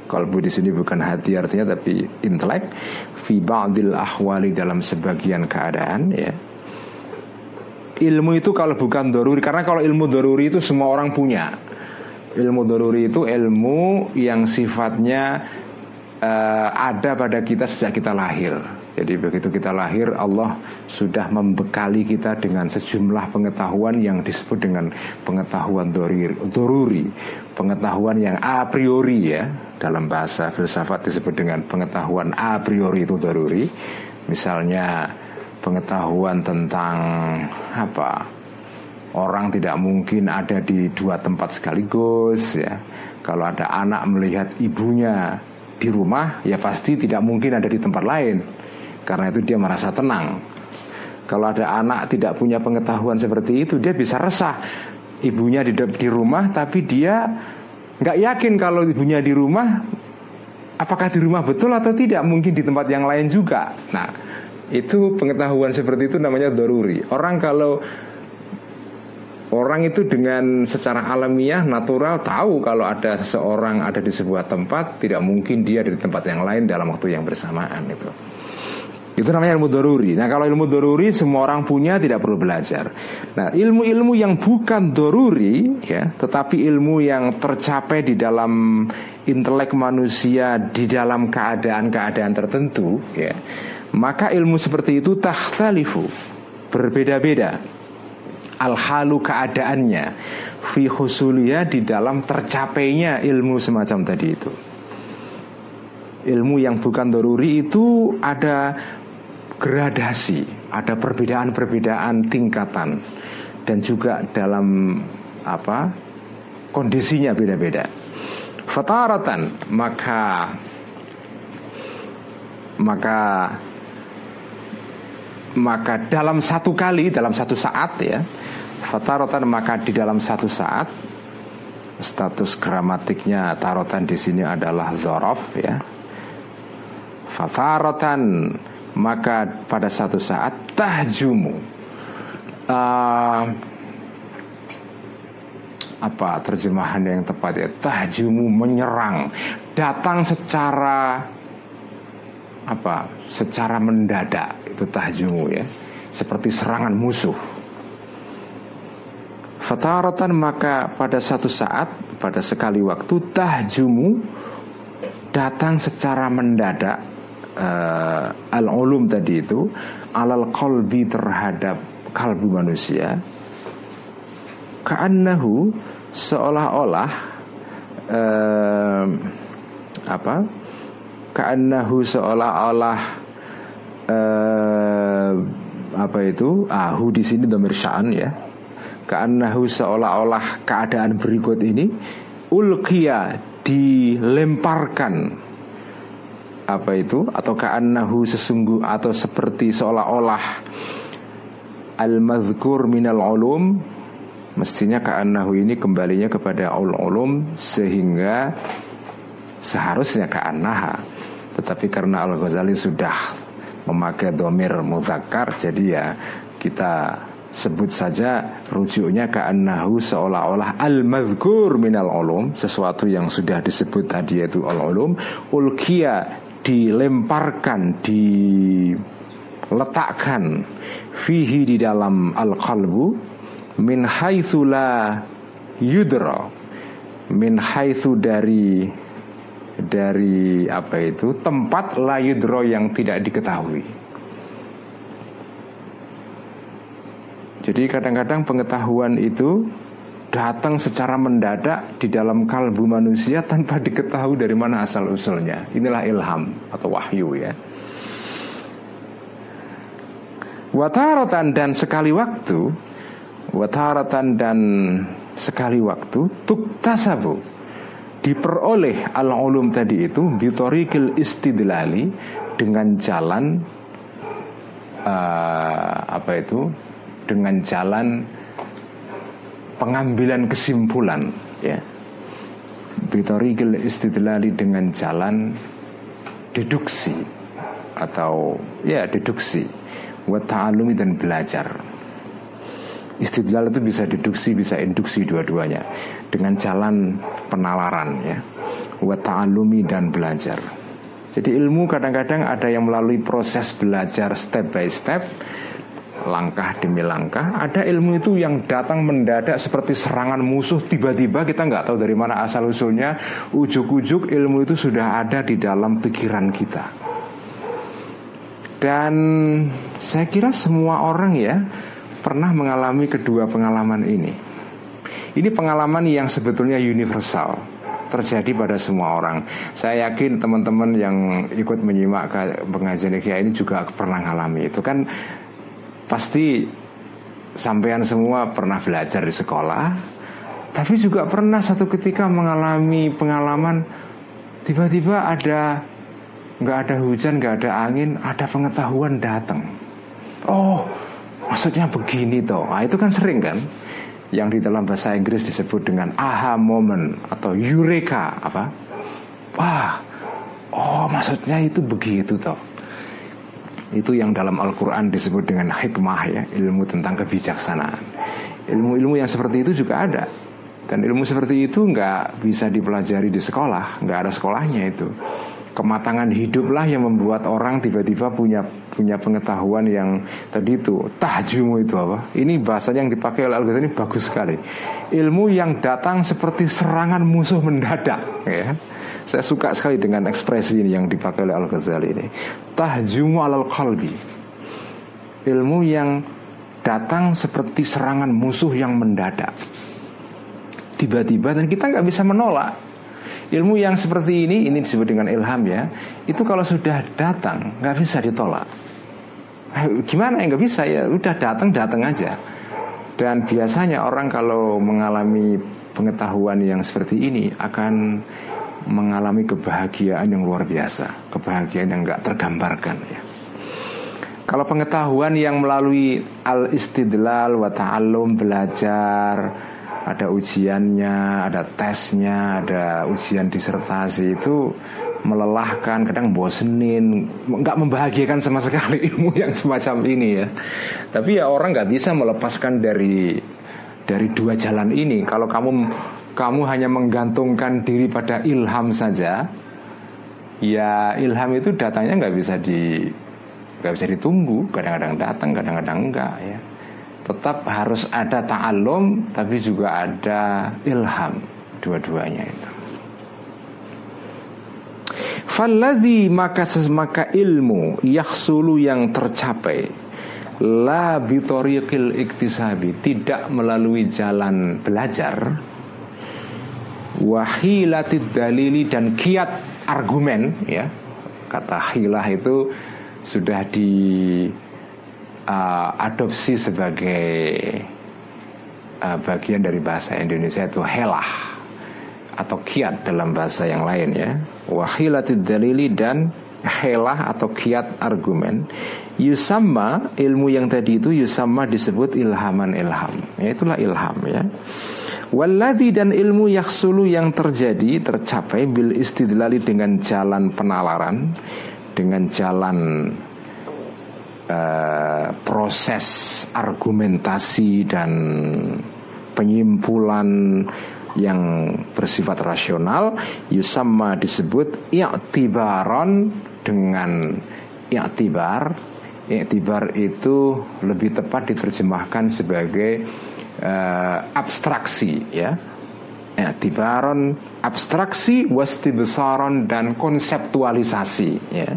Kalbu di sini bukan hati artinya tapi intelek. Fi ba'dil ahwali dalam sebagian keadaan ya. Ilmu itu kalau bukan doruri Karena kalau ilmu doruri itu semua orang punya Ilmu doruri itu ilmu yang sifatnya uh, Ada pada kita sejak kita lahir jadi begitu kita lahir Allah sudah membekali kita dengan sejumlah pengetahuan yang disebut dengan pengetahuan doruri, pengetahuan yang a priori ya dalam bahasa filsafat disebut dengan pengetahuan a priori itu doruri. Misalnya pengetahuan tentang apa orang tidak mungkin ada di dua tempat sekaligus ya. Kalau ada anak melihat ibunya di rumah ya pasti tidak mungkin ada di tempat lain karena itu dia merasa tenang. Kalau ada anak tidak punya pengetahuan seperti itu, dia bisa resah. Ibunya di, di rumah, tapi dia nggak yakin kalau ibunya di rumah. Apakah di rumah betul atau tidak? Mungkin di tempat yang lain juga. Nah, itu pengetahuan seperti itu namanya doruri. Orang kalau Orang itu dengan secara alamiah natural tahu kalau ada seseorang ada di sebuah tempat tidak mungkin dia di tempat yang lain dalam waktu yang bersamaan itu. Itu namanya ilmu doruri. Nah kalau ilmu doruri semua orang punya tidak perlu belajar. Nah ilmu-ilmu yang bukan doruri ya, tetapi ilmu yang tercapai di dalam intelek manusia di dalam keadaan-keadaan tertentu ya, maka ilmu seperti itu takhtalifu berbeda-beda al-halu keadaannya fi husulia di dalam tercapainya ilmu semacam tadi itu ilmu yang bukan doruri itu ada gradasi, ada perbedaan-perbedaan tingkatan. Dan juga dalam apa kondisinya beda-beda. Fataratan maka maka maka dalam satu kali dalam satu saat ya. Fataratan maka di dalam satu saat status gramatiknya tarotan di sini adalah zorof ya. Fataratan maka pada satu saat tahjumu uh, apa terjemahan yang tepat ya? Tahjumu menyerang. Datang secara apa secara mendadak itu tahjumu ya. Seperti serangan musuh. Fataratan maka pada satu saat pada sekali waktu tahjumu datang secara mendadak uh, al-ulum tadi itu alal qalbi terhadap kalbu manusia ka'annahu seolah-olah uh, apa? Ka'annahu seolah-olah uh, apa itu? Ahu di sini domir sya'an ya. Ka'annahu seolah-olah keadaan berikut ini ulkia dilemparkan apa itu? Atau ka'annahu sesungguh atau seperti seolah-olah al-madhkur minal ulum mestinya ka'annahu ini kembalinya kepada ul-ulum sehingga seharusnya ka'annaha. Tetapi karena Al-Ghazali sudah memakai domir muzakkar jadi ya kita sebut saja rujuknya ka'annahu seolah-olah al-madhkur minal ulum sesuatu yang sudah disebut tadi yaitu al-ulum ulkia dilemparkan, diletakkan fihi di dalam al-qalbu min haitsu la yudra min haitsu dari dari apa itu tempat la yudra yang tidak diketahui. Jadi kadang-kadang pengetahuan itu datang secara mendadak di dalam kalbu manusia tanpa diketahui dari mana asal usulnya. Inilah ilham atau wahyu ya. Wataratan dan sekali waktu, wataratan dan sekali waktu, tuktasabu diperoleh al ulum tadi itu bitorikil istidlali dengan jalan uh, apa itu dengan jalan pengambilan kesimpulan ya bitorigil istidlali dengan jalan deduksi atau ya deduksi wa ta'alumi dan belajar Istidlal itu bisa deduksi, bisa induksi dua-duanya dengan jalan penalaran ya. Wa ta'alumi dan belajar. Jadi ilmu kadang-kadang ada yang melalui proses belajar step by step langkah demi langkah. Ada ilmu itu yang datang mendadak seperti serangan musuh tiba-tiba kita nggak tahu dari mana asal usulnya. Ujuk-ujuk ilmu itu sudah ada di dalam pikiran kita. Dan saya kira semua orang ya pernah mengalami kedua pengalaman ini. Ini pengalaman yang sebetulnya universal terjadi pada semua orang. Saya yakin teman-teman yang ikut menyimak pengajian ini juga pernah mengalami itu kan Pasti sampean semua pernah belajar di sekolah, tapi juga pernah satu ketika mengalami pengalaman tiba-tiba ada nggak ada hujan, nggak ada angin, ada pengetahuan datang. Oh, maksudnya begini toh. Nah, itu kan sering kan? Yang di dalam bahasa Inggris disebut dengan aha moment atau eureka apa? Wah, oh maksudnya itu begitu toh. Itu yang dalam Al-Quran disebut dengan hikmah ya Ilmu tentang kebijaksanaan. Ilmu-ilmu yang seperti itu juga ada. Dan ilmu seperti itu nggak bisa dipelajari di sekolah nggak ada sekolahnya itu kematangan hiduplah yang membuat orang tiba-tiba punya punya pengetahuan yang tadi itu tahjumu itu apa? Ini bahasa yang dipakai oleh Al-Ghazali bagus sekali. Ilmu yang datang seperti serangan musuh mendadak ya. Saya suka sekali dengan ekspresi ini yang dipakai oleh Al-Ghazali ini. Tahjumu alal qalbi. Ilmu yang datang seperti serangan musuh yang mendadak. Tiba-tiba dan kita nggak bisa menolak Ilmu yang seperti ini, ini disebut dengan ilham ya. Itu kalau sudah datang nggak bisa ditolak. Eh, gimana ya nggak bisa ya? Udah datang datang aja. Dan biasanya orang kalau mengalami pengetahuan yang seperti ini akan mengalami kebahagiaan yang luar biasa, kebahagiaan yang nggak tergambarkan ya. Kalau pengetahuan yang melalui al istidlal wa ta'allum belajar ada ujiannya, ada tesnya, ada ujian disertasi itu melelahkan, kadang bosenin, nggak membahagiakan sama sekali (laughs) ilmu yang semacam ini ya. Tapi ya orang nggak bisa melepaskan dari dari dua jalan ini. Kalau kamu kamu hanya menggantungkan diri pada ilham saja, ya ilham itu datanya nggak bisa di nggak bisa ditunggu. Kadang-kadang datang, kadang-kadang enggak ya tetap harus ada ta'alum tapi juga ada ilham dua-duanya itu. Falladhi maka maka ilmu yaksulu yang tercapai. La bitoriqil iktisabi tidak melalui jalan belajar. Wahilatid dalili dan kiat argumen ya. Kata hilah itu sudah di uh, adopsi sebagai uh, bagian dari bahasa Indonesia itu helah atau kiat dalam bahasa yang lain ya. Wahilatid dalili dan helah atau kiat argumen. Yusama ilmu yang tadi itu Yusama disebut ilhaman ilham. Ya, itulah ilham ya. Walladhi dan ilmu yaksulu yang terjadi tercapai bil istidlali dengan jalan penalaran dengan jalan uh, proses argumentasi dan penyimpulan yang bersifat rasional yusamma disebut i'tibaron dengan i'tibar. I'tibar itu lebih tepat diterjemahkan sebagai uh, abstraksi ya. I'tibaron abstraksi wastibsaron dan konseptualisasi ya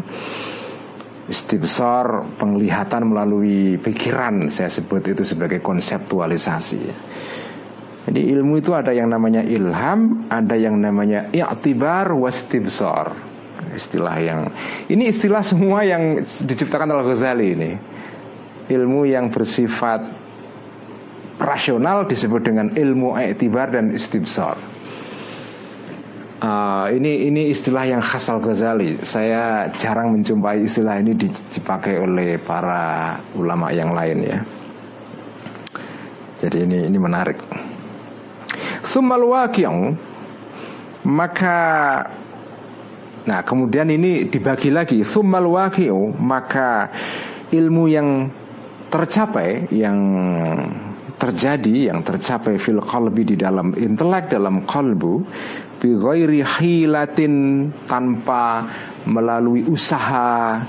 istibsar penglihatan melalui pikiran saya sebut itu sebagai konseptualisasi. Jadi ilmu itu ada yang namanya ilham ada yang namanya i'tibar wastibsar istilah yang ini istilah semua yang diciptakan oleh Ghazali ini. Ilmu yang bersifat rasional disebut dengan ilmu i'tibar dan istibsar Uh, ini ini istilah yang khas Al Ghazali. Saya jarang menjumpai istilah ini dipakai oleh para ulama yang lain ya. Jadi ini ini menarik. Sumal maka nah kemudian ini dibagi lagi sumal maka ilmu yang tercapai yang terjadi yang tercapai fil qalbi di dalam intelek dalam kalbu bi ghairi hilatin tanpa melalui usaha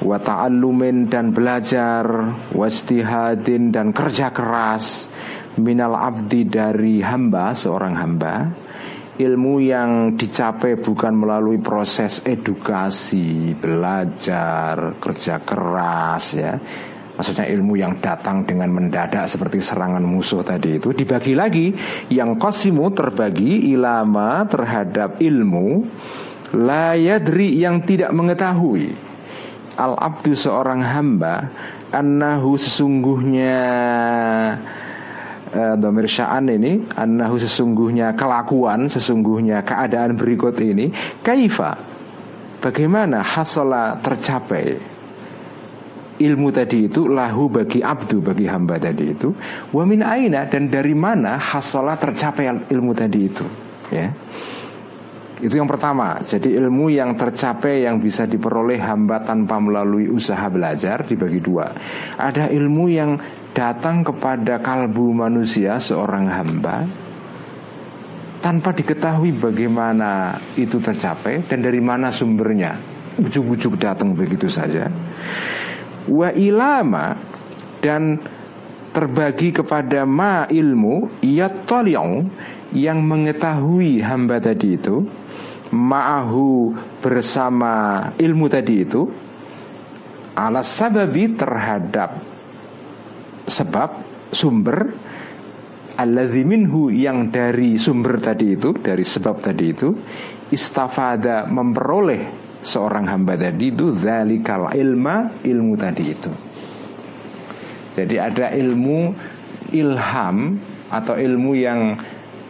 wa ta'allumin dan belajar wastihadin dan kerja keras minal abdi dari hamba seorang hamba. Ilmu yang dicapai bukan melalui proses edukasi belajar kerja keras ya Maksudnya ilmu yang datang dengan mendadak seperti serangan musuh tadi itu dibagi lagi. Yang kosimu terbagi ilama terhadap ilmu layadri yang tidak mengetahui. Al abdu seorang hamba annahu sesungguhnya uh, domir sya'an ini annahu sesungguhnya kelakuan sesungguhnya keadaan berikut ini kaifa? Bagaimana hasola tercapai ilmu tadi itu lahu bagi abdu bagi hamba tadi itu. Wamin aina dan dari mana hasolah tercapai ilmu tadi itu ya. Itu yang pertama. Jadi ilmu yang tercapai yang bisa diperoleh hamba tanpa melalui usaha belajar dibagi dua. Ada ilmu yang datang kepada kalbu manusia seorang hamba tanpa diketahui bagaimana itu tercapai dan dari mana sumbernya. Ujuk-ujuk datang begitu saja wa ilama dan terbagi kepada ma ilmu yattali'u yang mengetahui hamba tadi itu ma'ahu bersama ilmu tadi itu alas sababi terhadap sebab sumber alladzi minhu yang dari sumber tadi itu dari sebab tadi itu istafada memperoleh seorang hamba tadi itu zalikal ilma ilmu tadi itu jadi ada ilmu ilham atau ilmu yang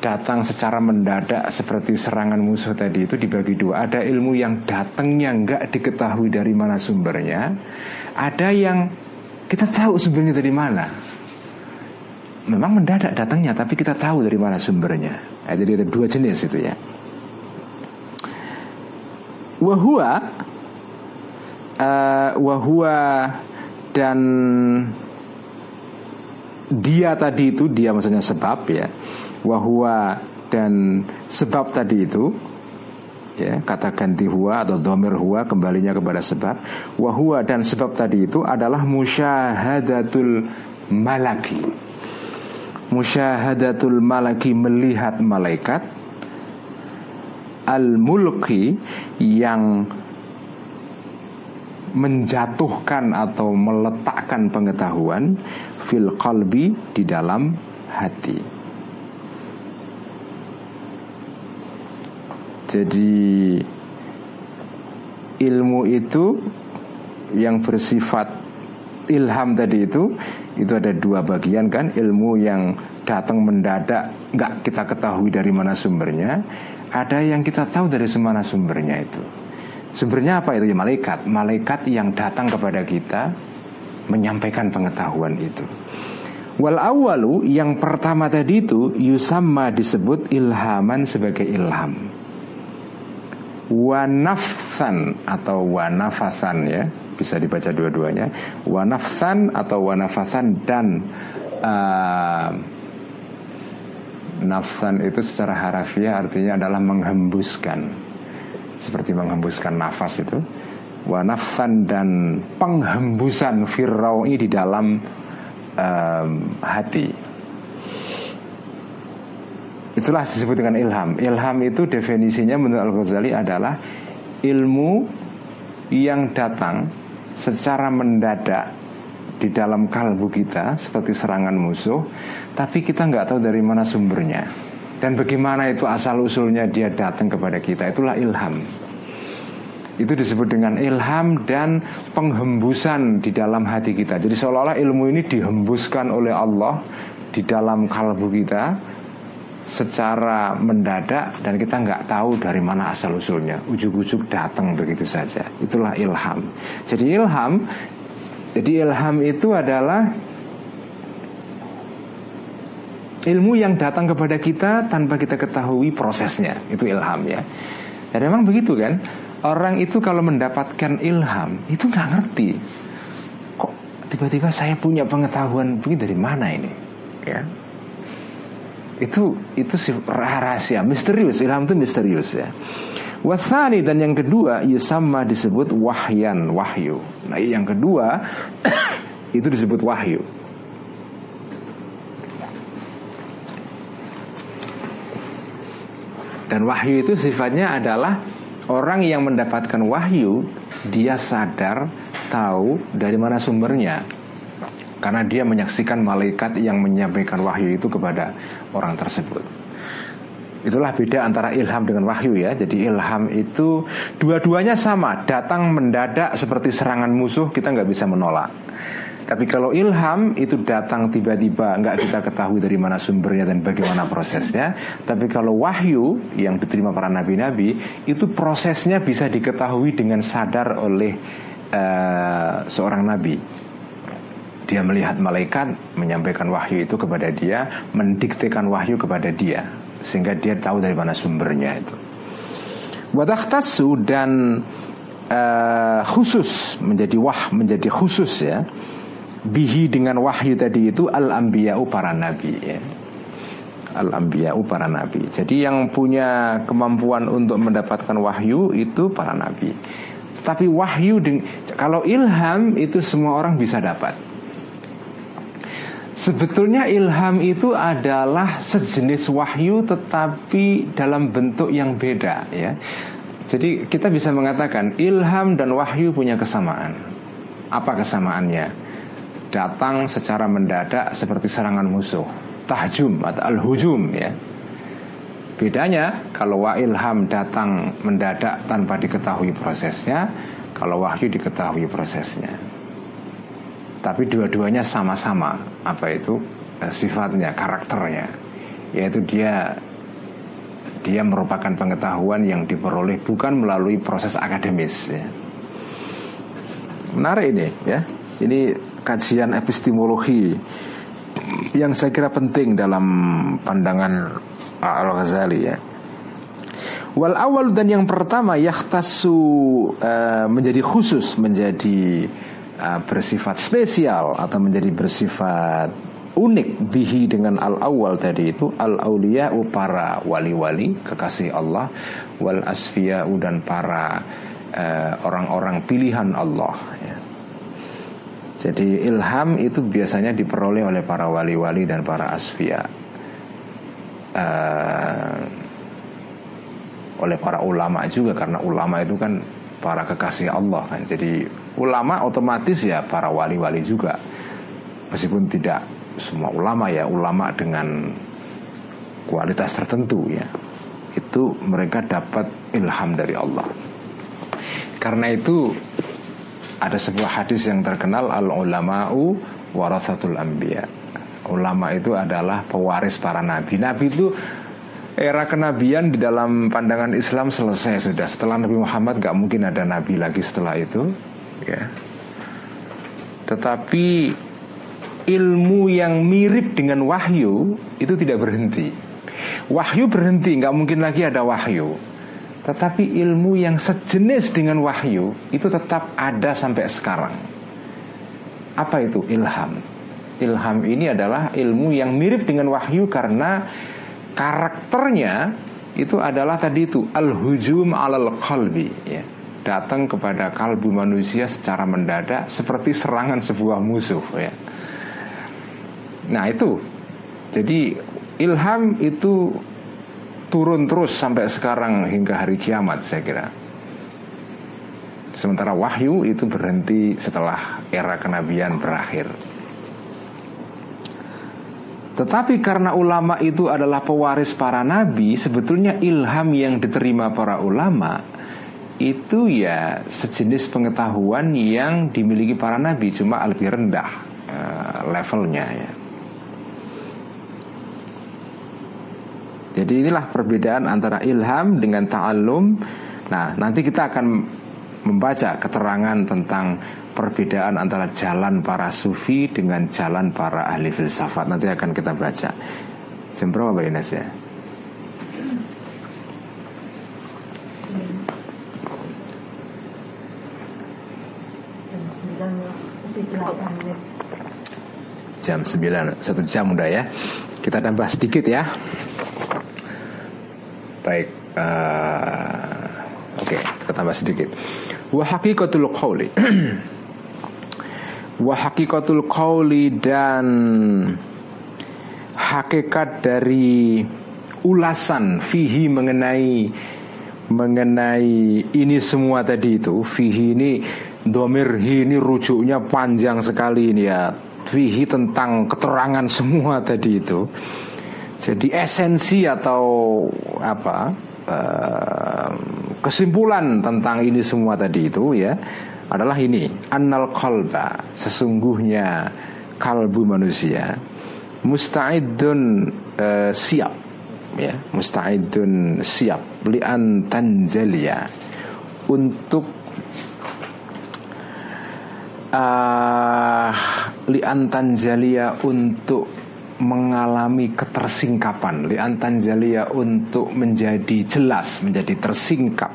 datang secara mendadak seperti serangan musuh tadi itu dibagi dua. Ada ilmu yang datangnya nggak diketahui dari mana sumbernya. Ada yang kita tahu sumbernya dari mana memang mendadak datangnya tapi kita tahu dari mana sumbernya jadi ada dua jenis itu ya wahua uh, wahua dan dia tadi itu dia maksudnya sebab ya. Wahua dan sebab tadi itu ya kata ganti huwa atau domir huwa kembalinya kepada sebab. Wahua dan sebab tadi itu adalah musyahadatul malaki. Musyahadatul malaki melihat malaikat al mulki yang menjatuhkan atau meletakkan pengetahuan fil qalbi di dalam hati. Jadi ilmu itu yang bersifat ilham tadi itu itu ada dua bagian kan ilmu yang datang mendadak nggak kita ketahui dari mana sumbernya ada yang kita tahu dari mana sumbernya itu. Sumbernya apa itu? Ya malaikat. Malaikat yang datang kepada kita menyampaikan pengetahuan itu. Wal awalu yang pertama tadi itu yusamma disebut ilhaman sebagai ilham. Wanafsan atau wanafasan ya. Bisa dibaca dua-duanya. Wanafsan atau wanafasan dan uh, nafsan itu secara harafiah artinya adalah menghembuskan. Seperti menghembuskan nafas itu. Wanafsan dan penghembusan firraui di dalam um, hati. Itulah disebut dengan ilham. Ilham itu definisinya menurut Al Ghazali adalah ilmu yang datang secara mendadak di dalam kalbu kita seperti serangan musuh, tapi kita nggak tahu dari mana sumbernya dan bagaimana itu asal usulnya dia datang kepada kita itulah ilham. Itu disebut dengan ilham dan penghembusan di dalam hati kita. Jadi seolah-olah ilmu ini dihembuskan oleh Allah di dalam kalbu kita secara mendadak dan kita nggak tahu dari mana asal usulnya ujuk-ujuk datang begitu saja itulah ilham jadi ilham jadi ilham itu adalah ilmu yang datang kepada kita tanpa kita ketahui prosesnya. Itu ilham ya. Dan memang begitu kan? Orang itu kalau mendapatkan ilham itu nggak ngerti. Kok tiba-tiba saya punya pengetahuan begini dari mana ini? Ya. Itu itu rahasia misterius. Ilham itu misterius ya Wathani dan yang kedua Yusama disebut wahyan wahyu. Nah yang kedua (coughs) Itu disebut wahyu. Dan wahyu itu sifatnya adalah Orang yang mendapatkan wahyu Dia sadar Tahu dari mana sumbernya. Karena dia menyaksikan malaikat yang menyampaikan wahyu itu kepada orang tersebut. Itulah beda antara ilham dengan wahyu ya. Jadi ilham itu dua-duanya sama, datang mendadak seperti serangan musuh kita nggak bisa menolak. Tapi kalau ilham itu datang tiba-tiba nggak kita ketahui dari mana sumbernya dan bagaimana prosesnya. Tapi kalau wahyu yang diterima para nabi-nabi itu prosesnya bisa diketahui dengan sadar oleh uh, seorang nabi dia melihat malaikat menyampaikan wahyu itu kepada dia, mendiktekan wahyu kepada dia, sehingga dia tahu dari mana sumbernya itu. Wadahtasu dan uh, khusus menjadi wah menjadi khusus ya, bihi dengan wahyu tadi itu al ambiyau para nabi ya. al-anbiya para nabi. Jadi yang punya kemampuan untuk mendapatkan wahyu itu para nabi. Tapi wahyu kalau ilham itu semua orang bisa dapat. Sebetulnya ilham itu adalah sejenis wahyu tetapi dalam bentuk yang beda ya. Jadi kita bisa mengatakan ilham dan wahyu punya kesamaan. Apa kesamaannya? Datang secara mendadak seperti serangan musuh, tahjum atau al-hujum ya. Bedanya kalau wa ilham datang mendadak tanpa diketahui prosesnya, kalau wahyu diketahui prosesnya. Tapi dua-duanya sama-sama apa itu eh, sifatnya, karakternya, yaitu dia dia merupakan pengetahuan yang diperoleh bukan melalui proses akademis ya. Menarik ini ya. Ini kajian epistemologi yang saya kira penting dalam pandangan Al-Ghazali ya. Wal awal dan yang pertama yahtasu uh, menjadi khusus menjadi uh, bersifat spesial atau menjadi bersifat unik bihi dengan al awal tadi itu al aulia para wali-wali kekasih Allah wal asfiya dan para eh, orang-orang uh, pilihan Allah ya. Jadi ilham itu biasanya diperoleh oleh para wali-wali dan para asfiya uh, oleh para ulama juga karena ulama itu kan para kekasih Allah. Kan. Jadi ulama otomatis ya para wali-wali juga. Meskipun tidak semua ulama ya ulama dengan kualitas tertentu ya itu mereka dapat ilham dari Allah. Karena itu ada sebuah hadis yang terkenal al ulama'u warathatul anbiya. Ulama itu adalah pewaris para nabi. Nabi itu era kenabian di dalam pandangan Islam selesai sudah setelah Nabi Muhammad gak mungkin ada nabi lagi setelah itu ya tetapi ilmu yang mirip dengan wahyu itu tidak berhenti. Wahyu berhenti, nggak mungkin lagi ada wahyu. Tetapi ilmu yang sejenis dengan wahyu itu tetap ada sampai sekarang. Apa itu ilham? Ilham ini adalah ilmu yang mirip dengan wahyu karena karakternya itu adalah tadi itu al-hujum alal qalbi ya. Datang kepada kalbu manusia secara mendadak seperti serangan sebuah musuh ya. Nah itu Jadi ilham itu turun terus sampai sekarang hingga hari kiamat saya kira Sementara wahyu itu berhenti setelah era kenabian berakhir tetapi karena ulama itu adalah pewaris para nabi, sebetulnya ilham yang diterima para ulama itu ya sejenis pengetahuan yang dimiliki para nabi, cuma lebih rendah uh, levelnya ya. Jadi inilah perbedaan antara ilham dengan ta'allum Nah nanti kita akan membaca keterangan tentang perbedaan antara jalan para sufi dengan jalan para ahli filsafat Nanti akan kita baca Sempro apa Ines ya? Jam 9 Satu jam udah ya Kita tambah sedikit ya Baik. Uh, Oke, okay, kita tambah sedikit. Wa haqiqatul qawli. (clears throat) Wa haqiqatul qawli dan hakikat dari ulasan fihi mengenai mengenai ini semua tadi itu. Fihi ini domir ini rujuknya panjang sekali ini ya. Fihi tentang keterangan semua tadi itu. Jadi esensi atau apa uh, kesimpulan tentang ini semua tadi itu ya adalah ini annal qalba sesungguhnya kalbu manusia musta'idun uh, siap ya musta'idun siap li'an tanzalia untuk uh, li'an tanzalia untuk mengalami ketersingkapan lian tanzalia untuk menjadi jelas menjadi tersingkap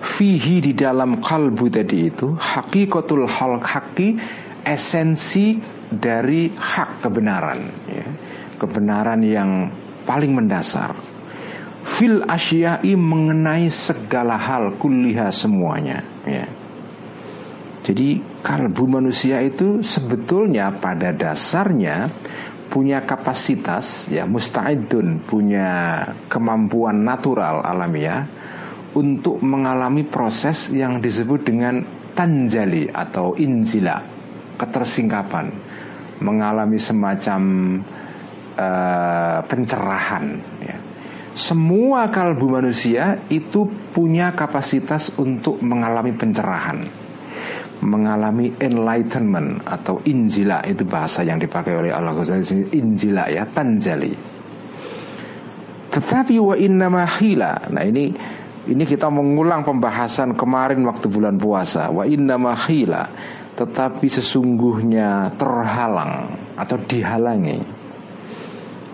fihi di dalam kalbu tadi itu hakikatul hal haki esensi dari hak kebenaran ya. kebenaran yang paling mendasar fil asyai mengenai segala hal kuliah semuanya ya. Jadi kalbu manusia itu sebetulnya pada dasarnya punya kapasitas ya musta'idun punya kemampuan natural alamiah untuk mengalami proses yang disebut dengan tanjali atau inzila ketersingkapan mengalami semacam uh, pencerahan ya. semua kalbu manusia itu punya kapasitas untuk mengalami pencerahan mengalami enlightenment atau injila itu bahasa yang dipakai oleh Allah Ghazali injila ya tanjali tetapi wa inna mahila nah ini ini kita mengulang pembahasan kemarin waktu bulan puasa. Wa inna mahila tetapi sesungguhnya terhalang atau dihalangi.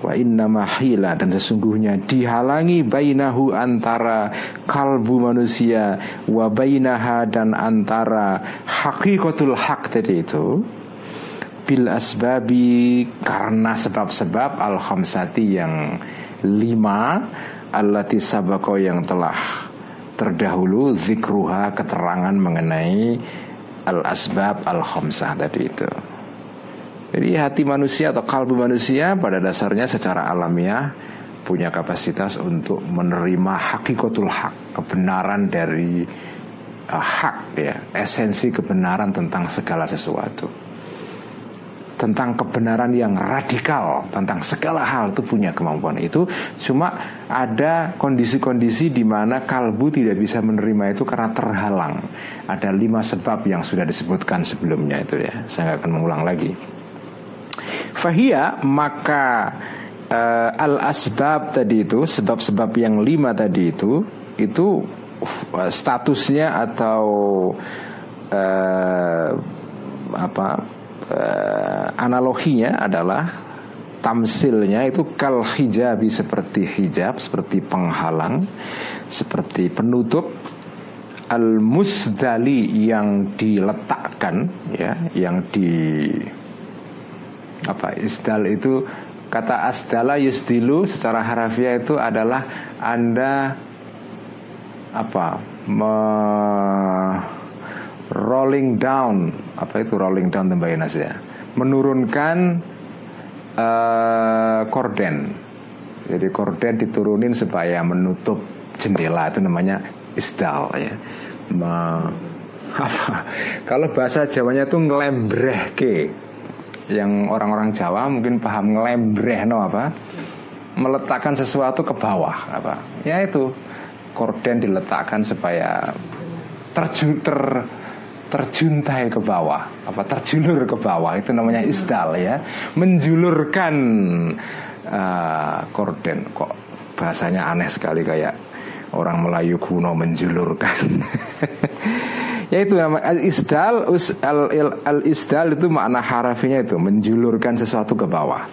Wa inna mahila dan sesungguhnya dihalangi bainahu antara kalbu manusia wa bainaha dan antara hakikatul hak tadi itu bil asbabi karena sebab-sebab al khamsati yang lima allati sabako yang telah terdahulu zikruha keterangan mengenai al-asbab al-khamsah tadi itu. Jadi hati manusia atau kalbu manusia pada dasarnya secara alamiah punya kapasitas untuk menerima hakikatul hak, kebenaran dari uh, hak ya, esensi kebenaran tentang segala sesuatu tentang kebenaran yang radikal tentang segala hal itu punya kemampuan itu. Cuma ada kondisi-kondisi di mana kalbu tidak bisa menerima itu karena terhalang. Ada lima sebab yang sudah disebutkan sebelumnya itu ya. Saya nggak akan mengulang lagi. Fahia maka uh, al asbab tadi itu sebab-sebab yang lima tadi itu itu uh, statusnya atau uh, apa uh, analoginya adalah tamsilnya itu kal hijabi seperti hijab, seperti penghalang, seperti penutup. Al musdali yang diletakkan ya, yang di apa isdal itu kata asdala yusdilu secara harafiah itu adalah anda apa me, rolling down. Apa itu rolling down tembayanas ya? Menurunkan uh, korden. Jadi korden diturunin supaya menutup jendela itu namanya isdal ya. Ma, apa? Kalau bahasa Jawanya itu ngelembreh ke yang orang-orang Jawa mungkin paham ngelembreh no apa? Meletakkan sesuatu ke bawah apa? Ya itu. Korden diletakkan supaya terjun ter terjuntai ke bawah. Apa terjulur ke bawah. Itu namanya isdal ya. Menjulurkan uh, korden. Kok bahasanya aneh sekali kayak orang Melayu kuno menjulurkan. (laughs) Yaitu nama al isdal us, al, al, al isdal itu makna harafinya itu menjulurkan sesuatu ke bawah.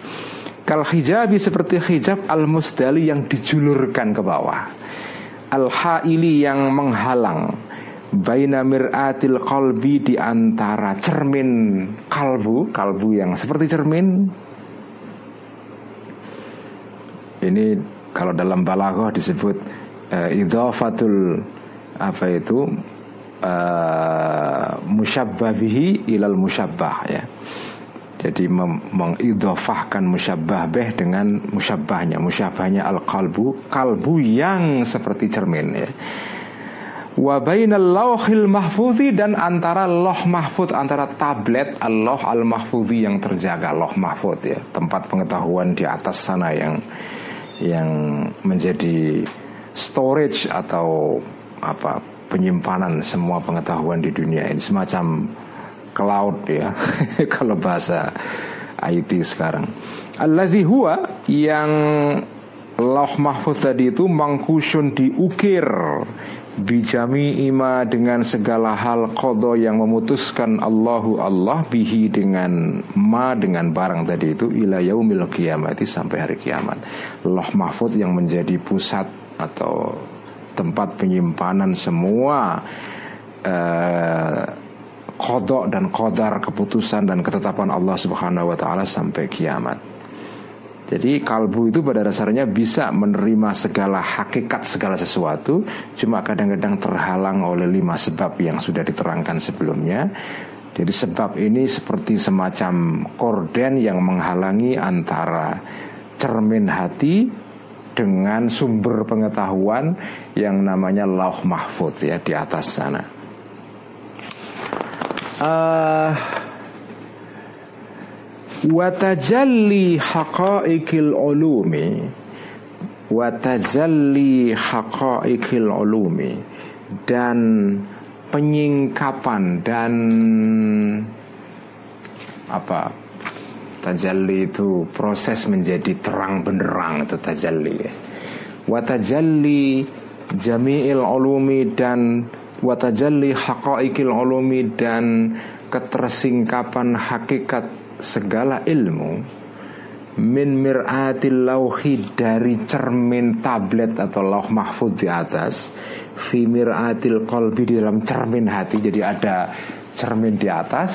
Kal hijabi seperti hijab al musdali yang dijulurkan ke bawah. Al haili yang menghalang baina mir'atil qalbi di antara cermin kalbu, kalbu yang seperti cermin. Ini kalau dalam balaghah disebut uh, idhafatul apa itu uh, musyabbah bihi ilal musyabbah ya. Jadi mengidofahkan musyabbah beh dengan musyabbahnya Musyabbahnya al-qalbu Kalbu yang seperti cermin ya wa bainal lauhil mahfudhi dan antara loh mahfud antara tablet Allah al mahfudhi yang terjaga loh mahfud ya. Tempat pengetahuan di atas sana yang yang menjadi storage atau apa penyimpanan semua pengetahuan di dunia ini. Semacam cloud ya. (laughs) Kalau bahasa IT sekarang. Alladzi huwa yang loh mahfud tadi itu mangkusun diukir bijami ima dengan segala hal kodo yang memutuskan Allahu Allah bihi dengan ma dengan barang tadi itu ila yaumil kiamat sampai hari kiamat. Loh mahfud yang menjadi pusat atau tempat penyimpanan semua uh, kodok dan kodar keputusan dan ketetapan Allah Subhanahu Wa Taala sampai kiamat. Jadi kalbu itu pada dasarnya bisa menerima segala hakikat segala sesuatu Cuma kadang-kadang terhalang oleh lima sebab yang sudah diterangkan sebelumnya Jadi sebab ini seperti semacam korden yang menghalangi antara cermin hati dengan sumber pengetahuan yang namanya lauh mahfud ya di atas sana. Uh, Watajalli haqa'iqil ulumi. Watajalli haqa'iqil ulumi. Dan penyingkapan dan apa? Tajalli itu proses menjadi terang benderang itu tajalli watajalli jami'il ulumi dan watajalli haqa'iqil ulumi dan ketersingkapan hakikat segala ilmu min mir'atil lauhi dari cermin tablet atau lauh mahfud di atas fi mir'atil qalbi di dalam cermin hati. Jadi ada cermin di atas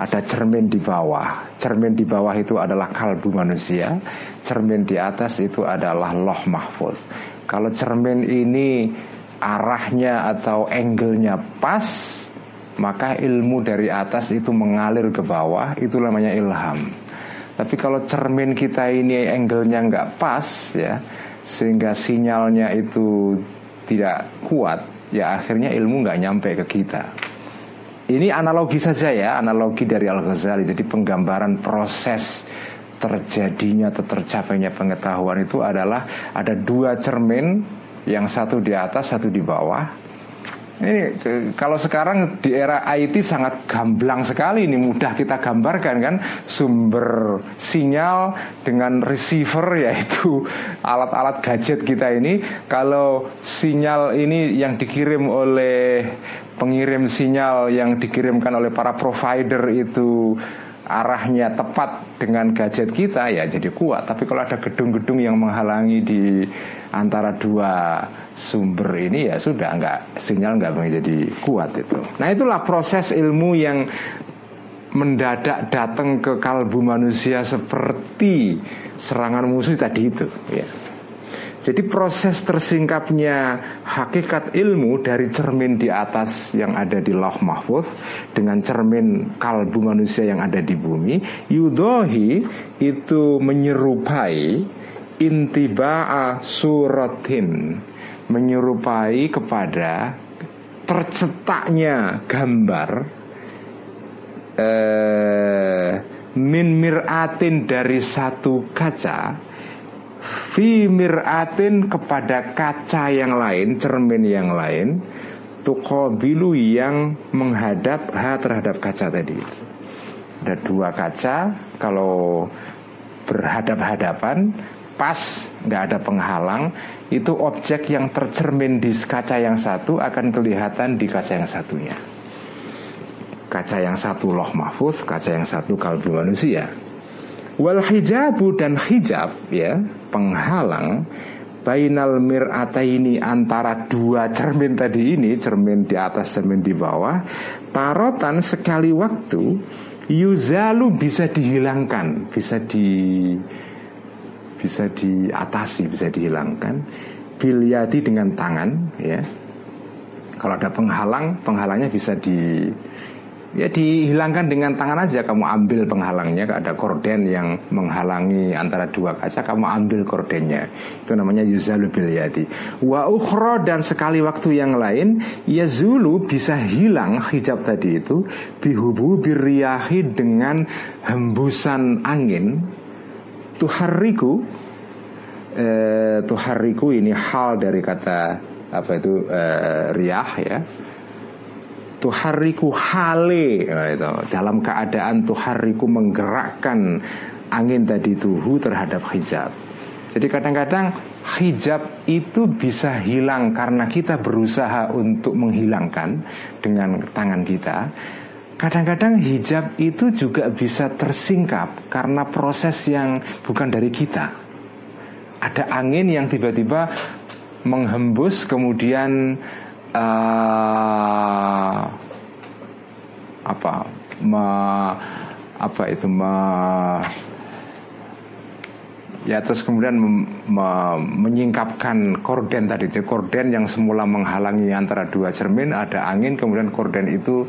ada cermin di bawah. Cermin di bawah itu adalah kalbu manusia cermin di atas itu adalah loh mahfud. Kalau cermin ini arahnya atau angle-nya pas maka ilmu dari atas itu mengalir ke bawah itu namanya ilham. Tapi kalau cermin kita ini angle-nya nggak pas ya sehingga sinyalnya itu tidak kuat ya akhirnya ilmu nggak nyampe ke kita. Ini analogi saja ya analogi dari Al Ghazali jadi penggambaran proses terjadinya atau tercapainya pengetahuan itu adalah ada dua cermin yang satu di atas satu di bawah ini kalau sekarang di era IT sangat gamblang sekali ini mudah kita gambarkan kan? Sumber sinyal dengan receiver (laughs) yaitu alat-alat gadget kita ini. Kalau sinyal ini yang dikirim oleh pengirim sinyal yang dikirimkan oleh para provider itu arahnya tepat dengan gadget kita ya jadi kuat. Tapi kalau ada gedung-gedung yang menghalangi di antara dua sumber ini ya sudah nggak sinyal nggak menjadi kuat itu. Nah itulah proses ilmu yang mendadak datang ke kalbu manusia seperti serangan musuh tadi itu ya. Jadi proses tersingkapnya hakikat ilmu dari cermin di atas yang ada di lauh mahfuz dengan cermin kalbu manusia yang ada di bumi, yudohi itu menyerupai intiba'a suratin, menyerupai kepada tercetaknya gambar eh, min miratin dari satu kaca fi miratin kepada kaca yang lain, cermin yang lain, tukobilu yang menghadap ha terhadap kaca tadi. Ada dua kaca, kalau berhadap-hadapan pas nggak ada penghalang itu objek yang tercermin di kaca yang satu akan kelihatan di kaca yang satunya kaca yang satu loh mahfuz kaca yang satu kalbu manusia Wal hijabu dan hijab ya penghalang bainal mirata ini antara dua cermin tadi ini cermin di atas cermin di bawah tarotan sekali waktu yuzalu bisa dihilangkan bisa di bisa diatasi bisa dihilangkan bilyati dengan tangan ya. Kalau ada penghalang penghalangnya bisa di Ya dihilangkan dengan tangan aja Kamu ambil penghalangnya Ada korden yang menghalangi antara dua kaca Kamu ambil kordennya. Itu namanya yuzalu bilyadi Wa ukhro dan sekali waktu yang lain Yazulu bisa hilang hijab tadi itu Bihubu birriyahi dengan hembusan angin. Tuhariku eh, Tuhariku ini hal dari kata apa itu eh, riyah ya tuhariku hale nah, itu. dalam keadaan tuhariku menggerakkan angin tadi tuhu terhadap hijab jadi kadang-kadang hijab itu bisa hilang karena kita berusaha untuk menghilangkan dengan tangan kita. Kadang-kadang hijab itu juga bisa tersingkap karena proses yang bukan dari kita. Ada angin yang tiba-tiba menghembus kemudian uh, apa? Ma, apa itu? Ma, ya terus kemudian menyingkapkan korden tadi itu. Korden yang semula menghalangi antara dua cermin ada angin kemudian korden itu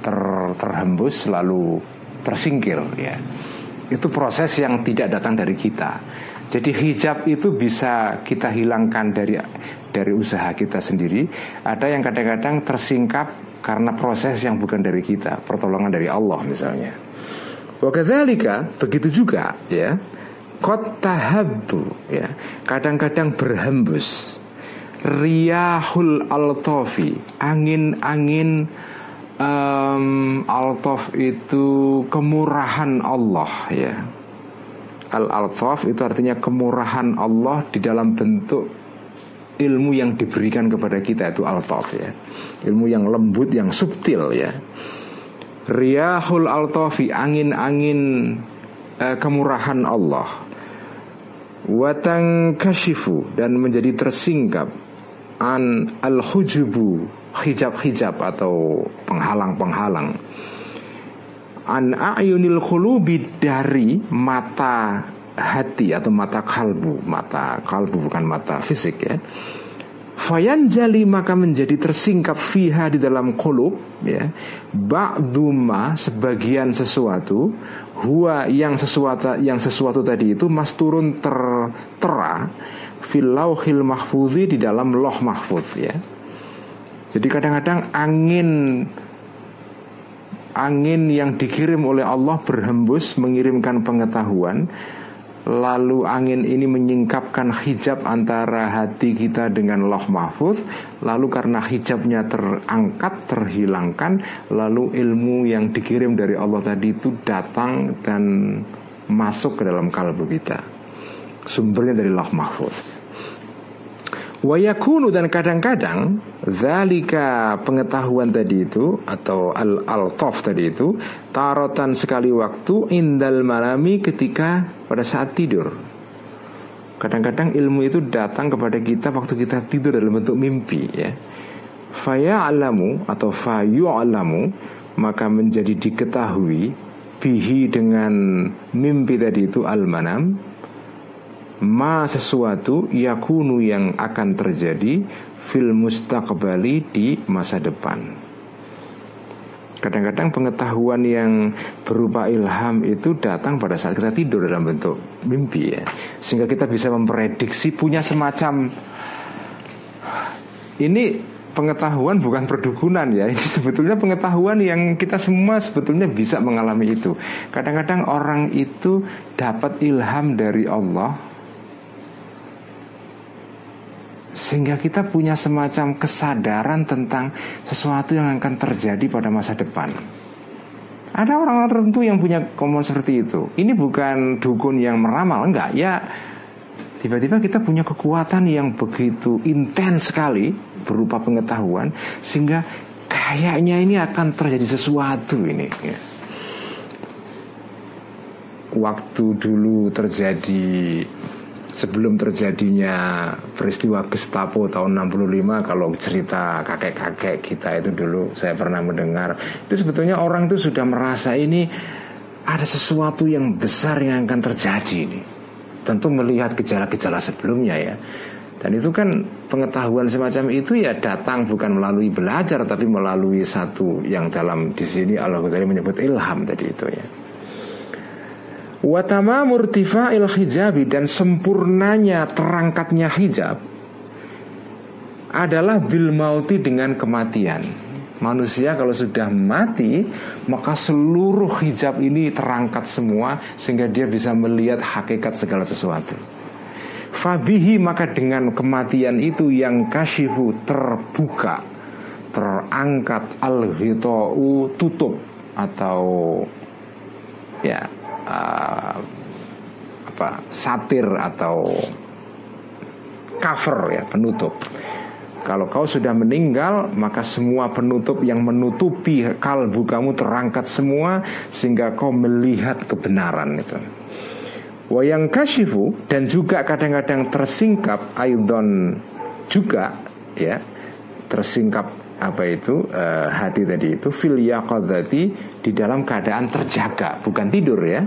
ter, terhembus lalu tersingkir ya. Itu proses yang tidak datang dari kita jadi hijab itu bisa kita hilangkan dari dari usaha kita sendiri. Ada yang kadang-kadang tersingkap karena proses yang bukan dari kita pertolongan dari Allah misalnya. Wakadzalika begitu juga ya. Kotahabu ya. Kadang-kadang berhembus. Riyahul altofi angin-angin um, altof itu kemurahan Allah ya al altof itu artinya kemurahan Allah di dalam bentuk ilmu yang diberikan kepada kita itu altof ya. Ilmu yang lembut yang subtil ya. Riyahul altofi angin-angin uh, kemurahan Allah. Watang kashifu dan menjadi tersingkap. An al hujubu hijab-hijab atau penghalang-penghalang an ayunil khulubi dari mata hati atau mata kalbu. Mata kalbu bukan mata fisik ya. Fayan jali maka menjadi tersingkap fiha di dalam kolub ya. Ba'duma sebagian sesuatu huwa yang sesuatu yang sesuatu tadi itu mas turun tertera fil lauhil mahfudhi di dalam loh mahfud ya. Jadi kadang-kadang angin angin yang dikirim oleh Allah berhembus mengirimkan pengetahuan. Lalu angin ini menyingkapkan hijab antara hati kita dengan loh mahfud Lalu karena hijabnya terangkat, terhilangkan Lalu ilmu yang dikirim dari Allah tadi itu datang dan masuk ke dalam kalbu kita. Sumbernya dari loh mahfud Wayakunu dan kadang-kadang Zalika pengetahuan tadi itu Atau al-altof tadi itu Tarotan sekali waktu Indal malami ketika pada saat tidur. Kadang-kadang ilmu itu datang kepada kita Waktu kita tidur dalam bentuk mimpi ya. Faya alamu atau fayu alamu Maka menjadi diketahui Bihi dengan mimpi tadi itu al-manam ma sesuatu yakunu yang akan terjadi fil mustaqbali di masa depan. Kadang-kadang pengetahuan yang berupa ilham itu datang pada saat kita tidur dalam bentuk mimpi ya. Sehingga kita bisa memprediksi punya semacam ini pengetahuan bukan perdukunan ya Ini sebetulnya pengetahuan yang kita semua sebetulnya bisa mengalami itu Kadang-kadang orang itu dapat ilham dari Allah sehingga kita punya semacam kesadaran tentang sesuatu yang akan terjadi pada masa depan. Ada orang-orang tertentu yang punya komon seperti itu. Ini bukan dukun yang meramal, enggak. Ya, tiba-tiba kita punya kekuatan yang begitu intens sekali berupa pengetahuan sehingga kayaknya ini akan terjadi sesuatu ini. Ya. Waktu dulu terjadi sebelum terjadinya peristiwa Gestapo tahun 65 kalau cerita kakek-kakek kita itu dulu saya pernah mendengar itu sebetulnya orang itu sudah merasa ini ada sesuatu yang besar yang akan terjadi ini tentu melihat gejala-gejala sebelumnya ya dan itu kan pengetahuan semacam itu ya datang bukan melalui belajar tapi melalui satu yang dalam di sini Allah Ghazali menyebut ilham tadi itu ya. Watama murtifa'il hijabi dan sempurnanya terangkatnya hijab adalah bil mauti dengan kematian. Manusia kalau sudah mati maka seluruh hijab ini terangkat semua sehingga dia bisa melihat hakikat segala sesuatu. Fabihi maka dengan kematian itu yang kashifu terbuka terangkat al tutup atau ya uh, apa satir atau cover ya penutup. Kalau kau sudah meninggal maka semua penutup yang menutupi kalbu kamu terangkat semua sehingga kau melihat kebenaran itu. Wayang kashifu dan juga kadang-kadang tersingkap aidon juga ya tersingkap apa itu? Uh, hati tadi itu fil yaqadzati di dalam keadaan terjaga bukan tidur ya.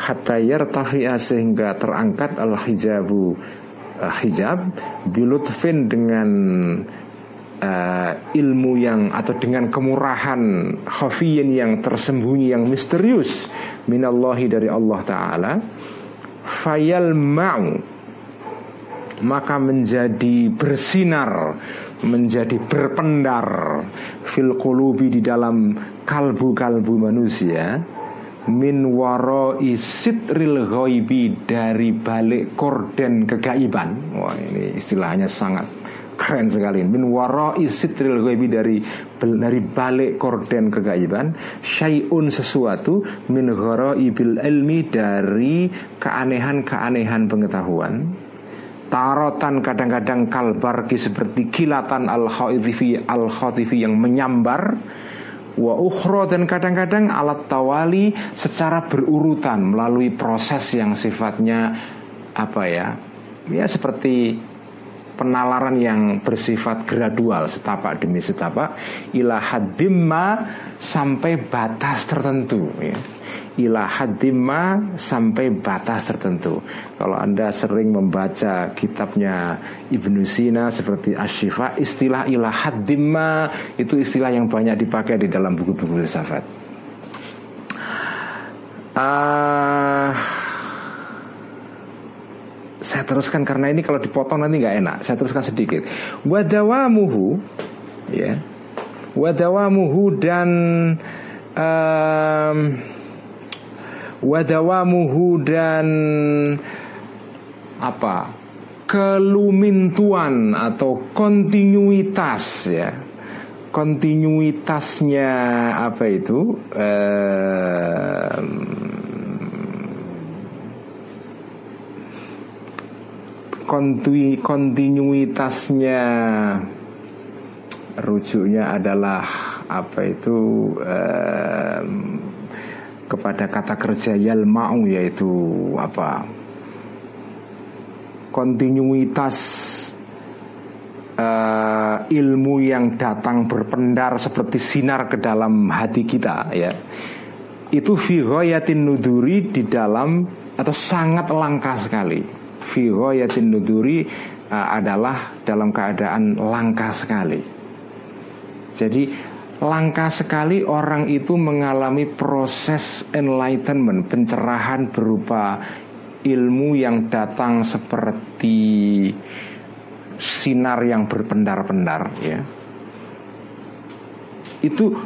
Hatta yartafi'a sehingga terangkat al hijabu uh, hijab bilutfin dengan uh, ilmu yang atau dengan kemurahan khafiyin yang tersembunyi yang misterius minallahi dari Allah taala. Fayal ma'u maka menjadi bersinar menjadi berpendar fil di dalam kalbu-kalbu manusia min waro isitril ghaibi dari balik korden kegaiban. Wah, ini istilahnya sangat keren sekali. Min waro isitril ghaibi dari dari balik korden kegaiban, syai'un sesuatu min ibil ilmi dari keanehan-keanehan pengetahuan tarotan kadang-kadang kalbarki seperti kilatan al khatifi al khatifi yang menyambar. Wa ukhro dan kadang-kadang alat tawali secara berurutan melalui proses yang sifatnya apa ya? Ya seperti penalaran yang bersifat gradual setapak demi setapak ila hadimma sampai batas tertentu ya ila sampai batas tertentu. Kalau Anda sering membaca kitabnya Ibnu Sina seperti Ashifa, istilah ila hadimma itu istilah yang banyak dipakai di dalam buku-buku filsafat. Uh, saya teruskan karena ini kalau dipotong nanti nggak enak. Saya teruskan sedikit. Wadawamuhu, ya, wadawamuhu dan um, wadawamuhu dan apa kelumintuan atau kontinuitas ya kontinuitasnya apa itu eh, kontinuitasnya. Rujuknya adalah apa itu eh, kepada kata kerja yalma'u yaitu apa? Kontinuitas uh, ilmu yang datang berpendar seperti sinar ke dalam hati kita ya. Itu fi nuduri di dalam atau sangat langka sekali fi nuduri uh, adalah dalam keadaan langka sekali jadi langka sekali orang itu mengalami proses enlightenment, pencerahan berupa ilmu yang datang seperti sinar yang berpendar-pendar ya. Itu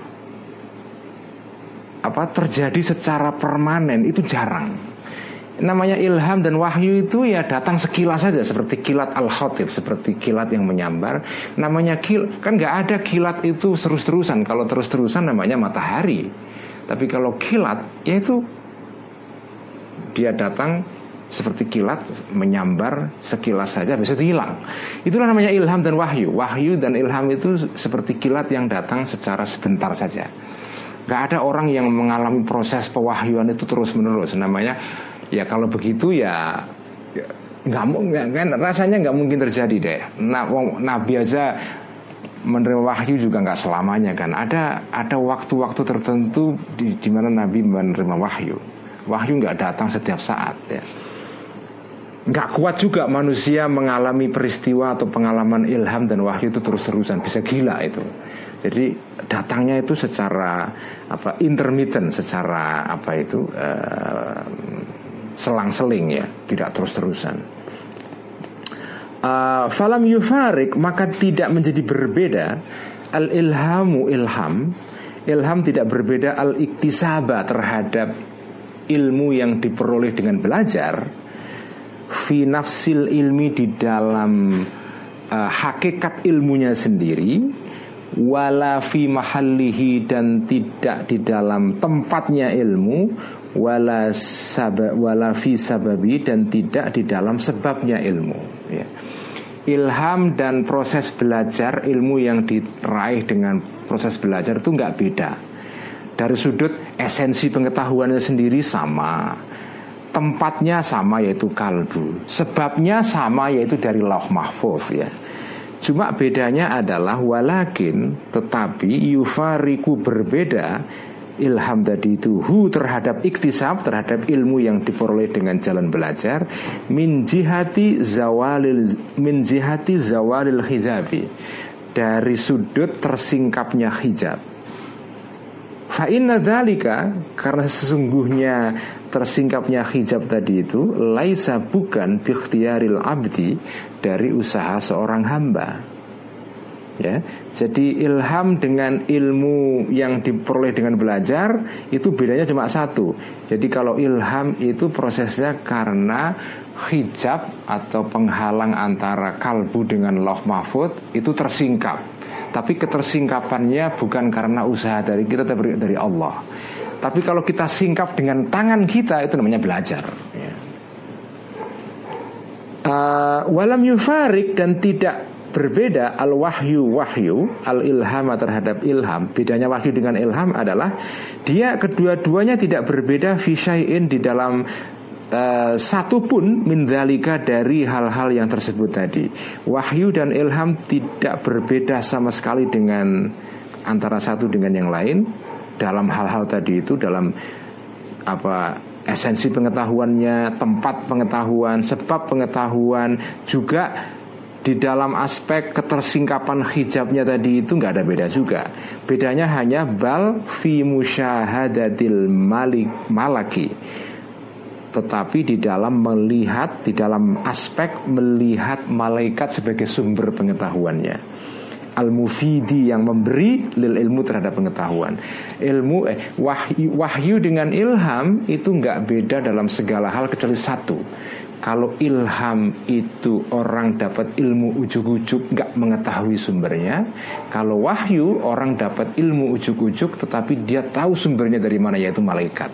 apa terjadi secara permanen itu jarang namanya ilham dan wahyu itu ya datang sekilas saja seperti kilat al khotib seperti kilat yang menyambar. Namanya kil kan nggak ada kilat itu terus terusan kalau terus terusan namanya matahari. Tapi kalau kilat yaitu dia datang seperti kilat menyambar sekilas saja bisa hilang. Itulah namanya ilham dan wahyu. Wahyu dan ilham itu seperti kilat yang datang secara sebentar saja. Nggak ada orang yang mengalami proses pewahyuan itu terus menerus namanya ya kalau begitu ya, ya nggak kan rasanya nggak mungkin terjadi deh. Nah, nabi aja menerima wahyu juga nggak selamanya kan. Ada ada waktu-waktu tertentu di, di mana nabi menerima wahyu. Wahyu nggak datang setiap saat ya. Nggak kuat juga manusia mengalami peristiwa atau pengalaman ilham dan wahyu itu terus-terusan bisa gila itu. Jadi datangnya itu secara apa intermittent, secara apa itu uh, selang-seling ya, tidak terus-terusan. Uh, falam yufarik maka tidak menjadi berbeda al ilhamu ilham. Ilham tidak berbeda al iktisaba terhadap ilmu yang diperoleh dengan belajar. Fi nafsil ilmi di dalam uh, hakikat ilmunya sendiri. Wala fi mahallihi dan tidak di dalam tempatnya ilmu wala sabab wala fi sababi dan tidak di dalam sebabnya ilmu ya. ilham dan proses belajar ilmu yang diraih dengan proses belajar itu nggak beda dari sudut esensi pengetahuannya sendiri sama tempatnya sama yaitu kalbu sebabnya sama yaitu dari lauh mahfuz ya Cuma bedanya adalah walakin tetapi yufariku berbeda ilham tadi itu hu terhadap iktisab terhadap ilmu yang diperoleh dengan jalan belajar min jihati zawalil min jihati zawalil hijabi dari sudut tersingkapnya hijab. Fa inna dzalika karena sesungguhnya tersingkapnya hijab tadi itu laisa bukan bikhtiaril abdi dari usaha seorang hamba ya. Jadi ilham dengan ilmu yang diperoleh dengan belajar itu bedanya cuma satu. Jadi kalau ilham itu prosesnya karena hijab atau penghalang antara kalbu dengan loh mahfud itu tersingkap. Tapi ketersingkapannya bukan karena usaha dari kita tapi dari Allah. Tapi kalau kita singkap dengan tangan kita itu namanya belajar. Ya. uh, walam yufarik dan tidak Berbeda al wahyu wahyu al ilham terhadap ilham. Bedanya wahyu dengan ilham adalah dia kedua-duanya tidak berbeda fisain di dalam Uh, satu pun mindalika dari hal-hal yang tersebut tadi Wahyu dan ilham tidak berbeda sama sekali dengan antara satu dengan yang lain Dalam hal-hal tadi itu dalam apa esensi pengetahuannya, tempat pengetahuan, sebab pengetahuan juga di dalam aspek ketersingkapan hijabnya tadi itu nggak ada beda juga. Bedanya hanya bal fi musyahadatil malik malaki. Tetapi di dalam melihat, di dalam aspek melihat malaikat sebagai sumber pengetahuannya al-mufidi yang memberi lil ilmu terhadap pengetahuan. Ilmu eh wahyu, wahyu dengan ilham itu nggak beda dalam segala hal kecuali satu kalau ilham itu orang dapat ilmu ujuk-ujuk nggak mengetahui sumbernya. Kalau wahyu orang dapat ilmu ujuk-ujuk tetapi dia tahu sumbernya dari mana yaitu malaikat.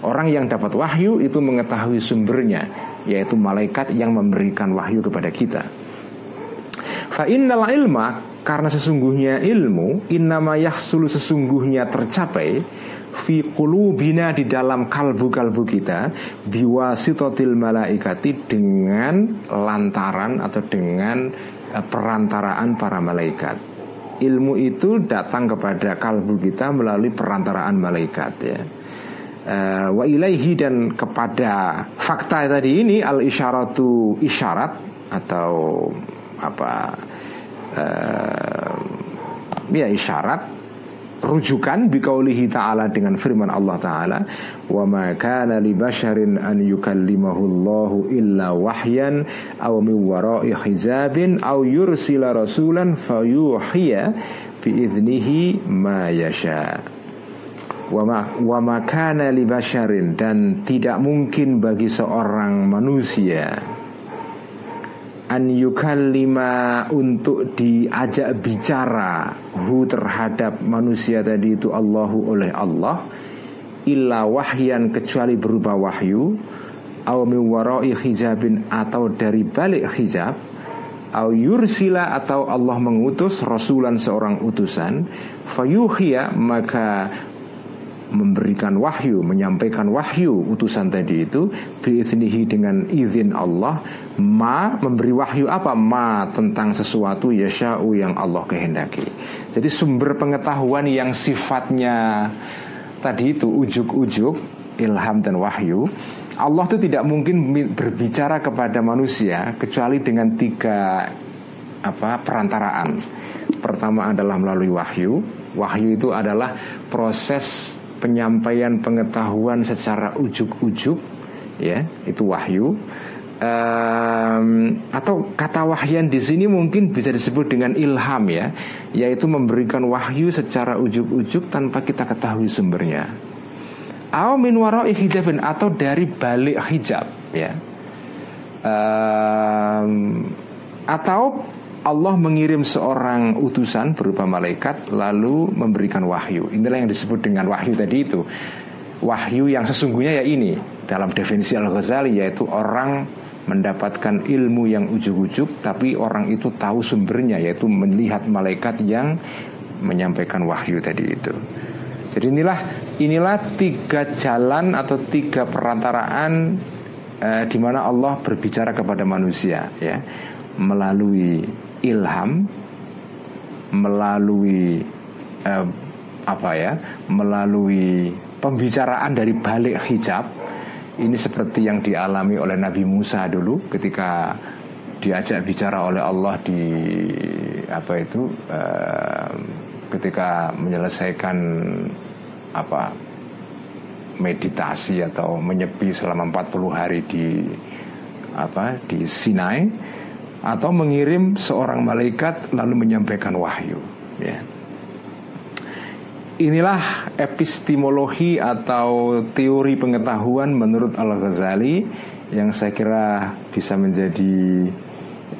Orang yang dapat wahyu itu mengetahui sumbernya Yaitu malaikat yang memberikan wahyu kepada kita. Fa innal ilma karena sesungguhnya ilmu innama yahsulu sesungguhnya tercapai fi qulubina di dalam kalbu-kalbu kita biwasitotil malaikati dengan lantaran atau dengan eh, perantaraan para malaikat. Ilmu itu datang kepada kalbu kita melalui perantaraan malaikat ya. Uh, wa ilaihi dan kepada fakta tadi ini al isyaratu isyarat atau apa uh, ya isyarat rujukan biqaulihi ta'ala dengan firman Allah ta'ala wa ma kana li basharin an yukallimahu Allahu illa wahyan aw min wara'i hijabin aw yursila rasulan fayuhiya bi idnihi ma yasha. Wa ma kana li basharin dan tidak mungkin bagi seorang manusia an yukallima untuk diajak bicara hu terhadap manusia tadi itu Allahu oleh Allah illa wahyan kecuali berupa wahyu au min warai hijabin atau dari balik hijab au yursila atau Allah mengutus rasulan seorang utusan fayuhiya maka memberikan wahyu, menyampaikan wahyu utusan tadi itu biiznihi dengan izin Allah ma memberi wahyu apa ma tentang sesuatu yasha'u yang Allah kehendaki. Jadi sumber pengetahuan yang sifatnya tadi itu ujuk-ujuk ilham dan wahyu Allah itu tidak mungkin berbicara kepada manusia kecuali dengan tiga apa perantaraan. Pertama adalah melalui wahyu. Wahyu itu adalah proses penyampaian pengetahuan secara ujuk-ujuk ya itu wahyu. Um, atau kata wahyan di sini mungkin bisa disebut dengan ilham ya yaitu memberikan wahyu secara ujuk-ujuk tanpa kita ketahui sumbernya. Atau min hijabin atau dari balik hijab ya. Um, atau Allah mengirim seorang utusan berupa malaikat lalu memberikan wahyu. Inilah yang disebut dengan wahyu tadi itu. Wahyu yang sesungguhnya ya ini dalam definisi Al-Ghazali yaitu orang mendapatkan ilmu yang ujuk-ujuk tapi orang itu tahu sumbernya yaitu melihat malaikat yang menyampaikan wahyu tadi itu. Jadi inilah inilah tiga jalan atau tiga perantaraan eh, di mana Allah berbicara kepada manusia ya melalui ilham melalui eh, apa ya melalui pembicaraan dari balik hijab ini seperti yang dialami oleh Nabi Musa dulu ketika diajak bicara oleh Allah di apa itu uh, ketika menyelesaikan apa meditasi atau menyepi selama 40 hari di apa di Sinai atau mengirim seorang malaikat lalu menyampaikan wahyu ya Inilah epistemologi atau teori pengetahuan menurut Al-Ghazali yang saya kira bisa menjadi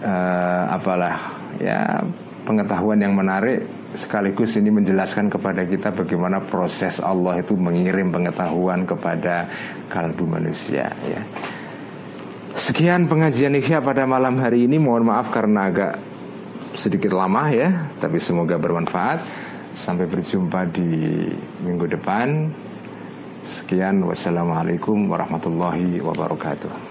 uh, apalah ya pengetahuan yang menarik sekaligus ini menjelaskan kepada kita bagaimana proses Allah itu mengirim pengetahuan kepada kalbu manusia ya. Sekian pengajian Ikhya pada malam hari ini Mohon maaf karena agak sedikit lama ya Tapi semoga bermanfaat Sampai berjumpa di minggu depan. Sekian, wassalamualaikum warahmatullahi wabarakatuh.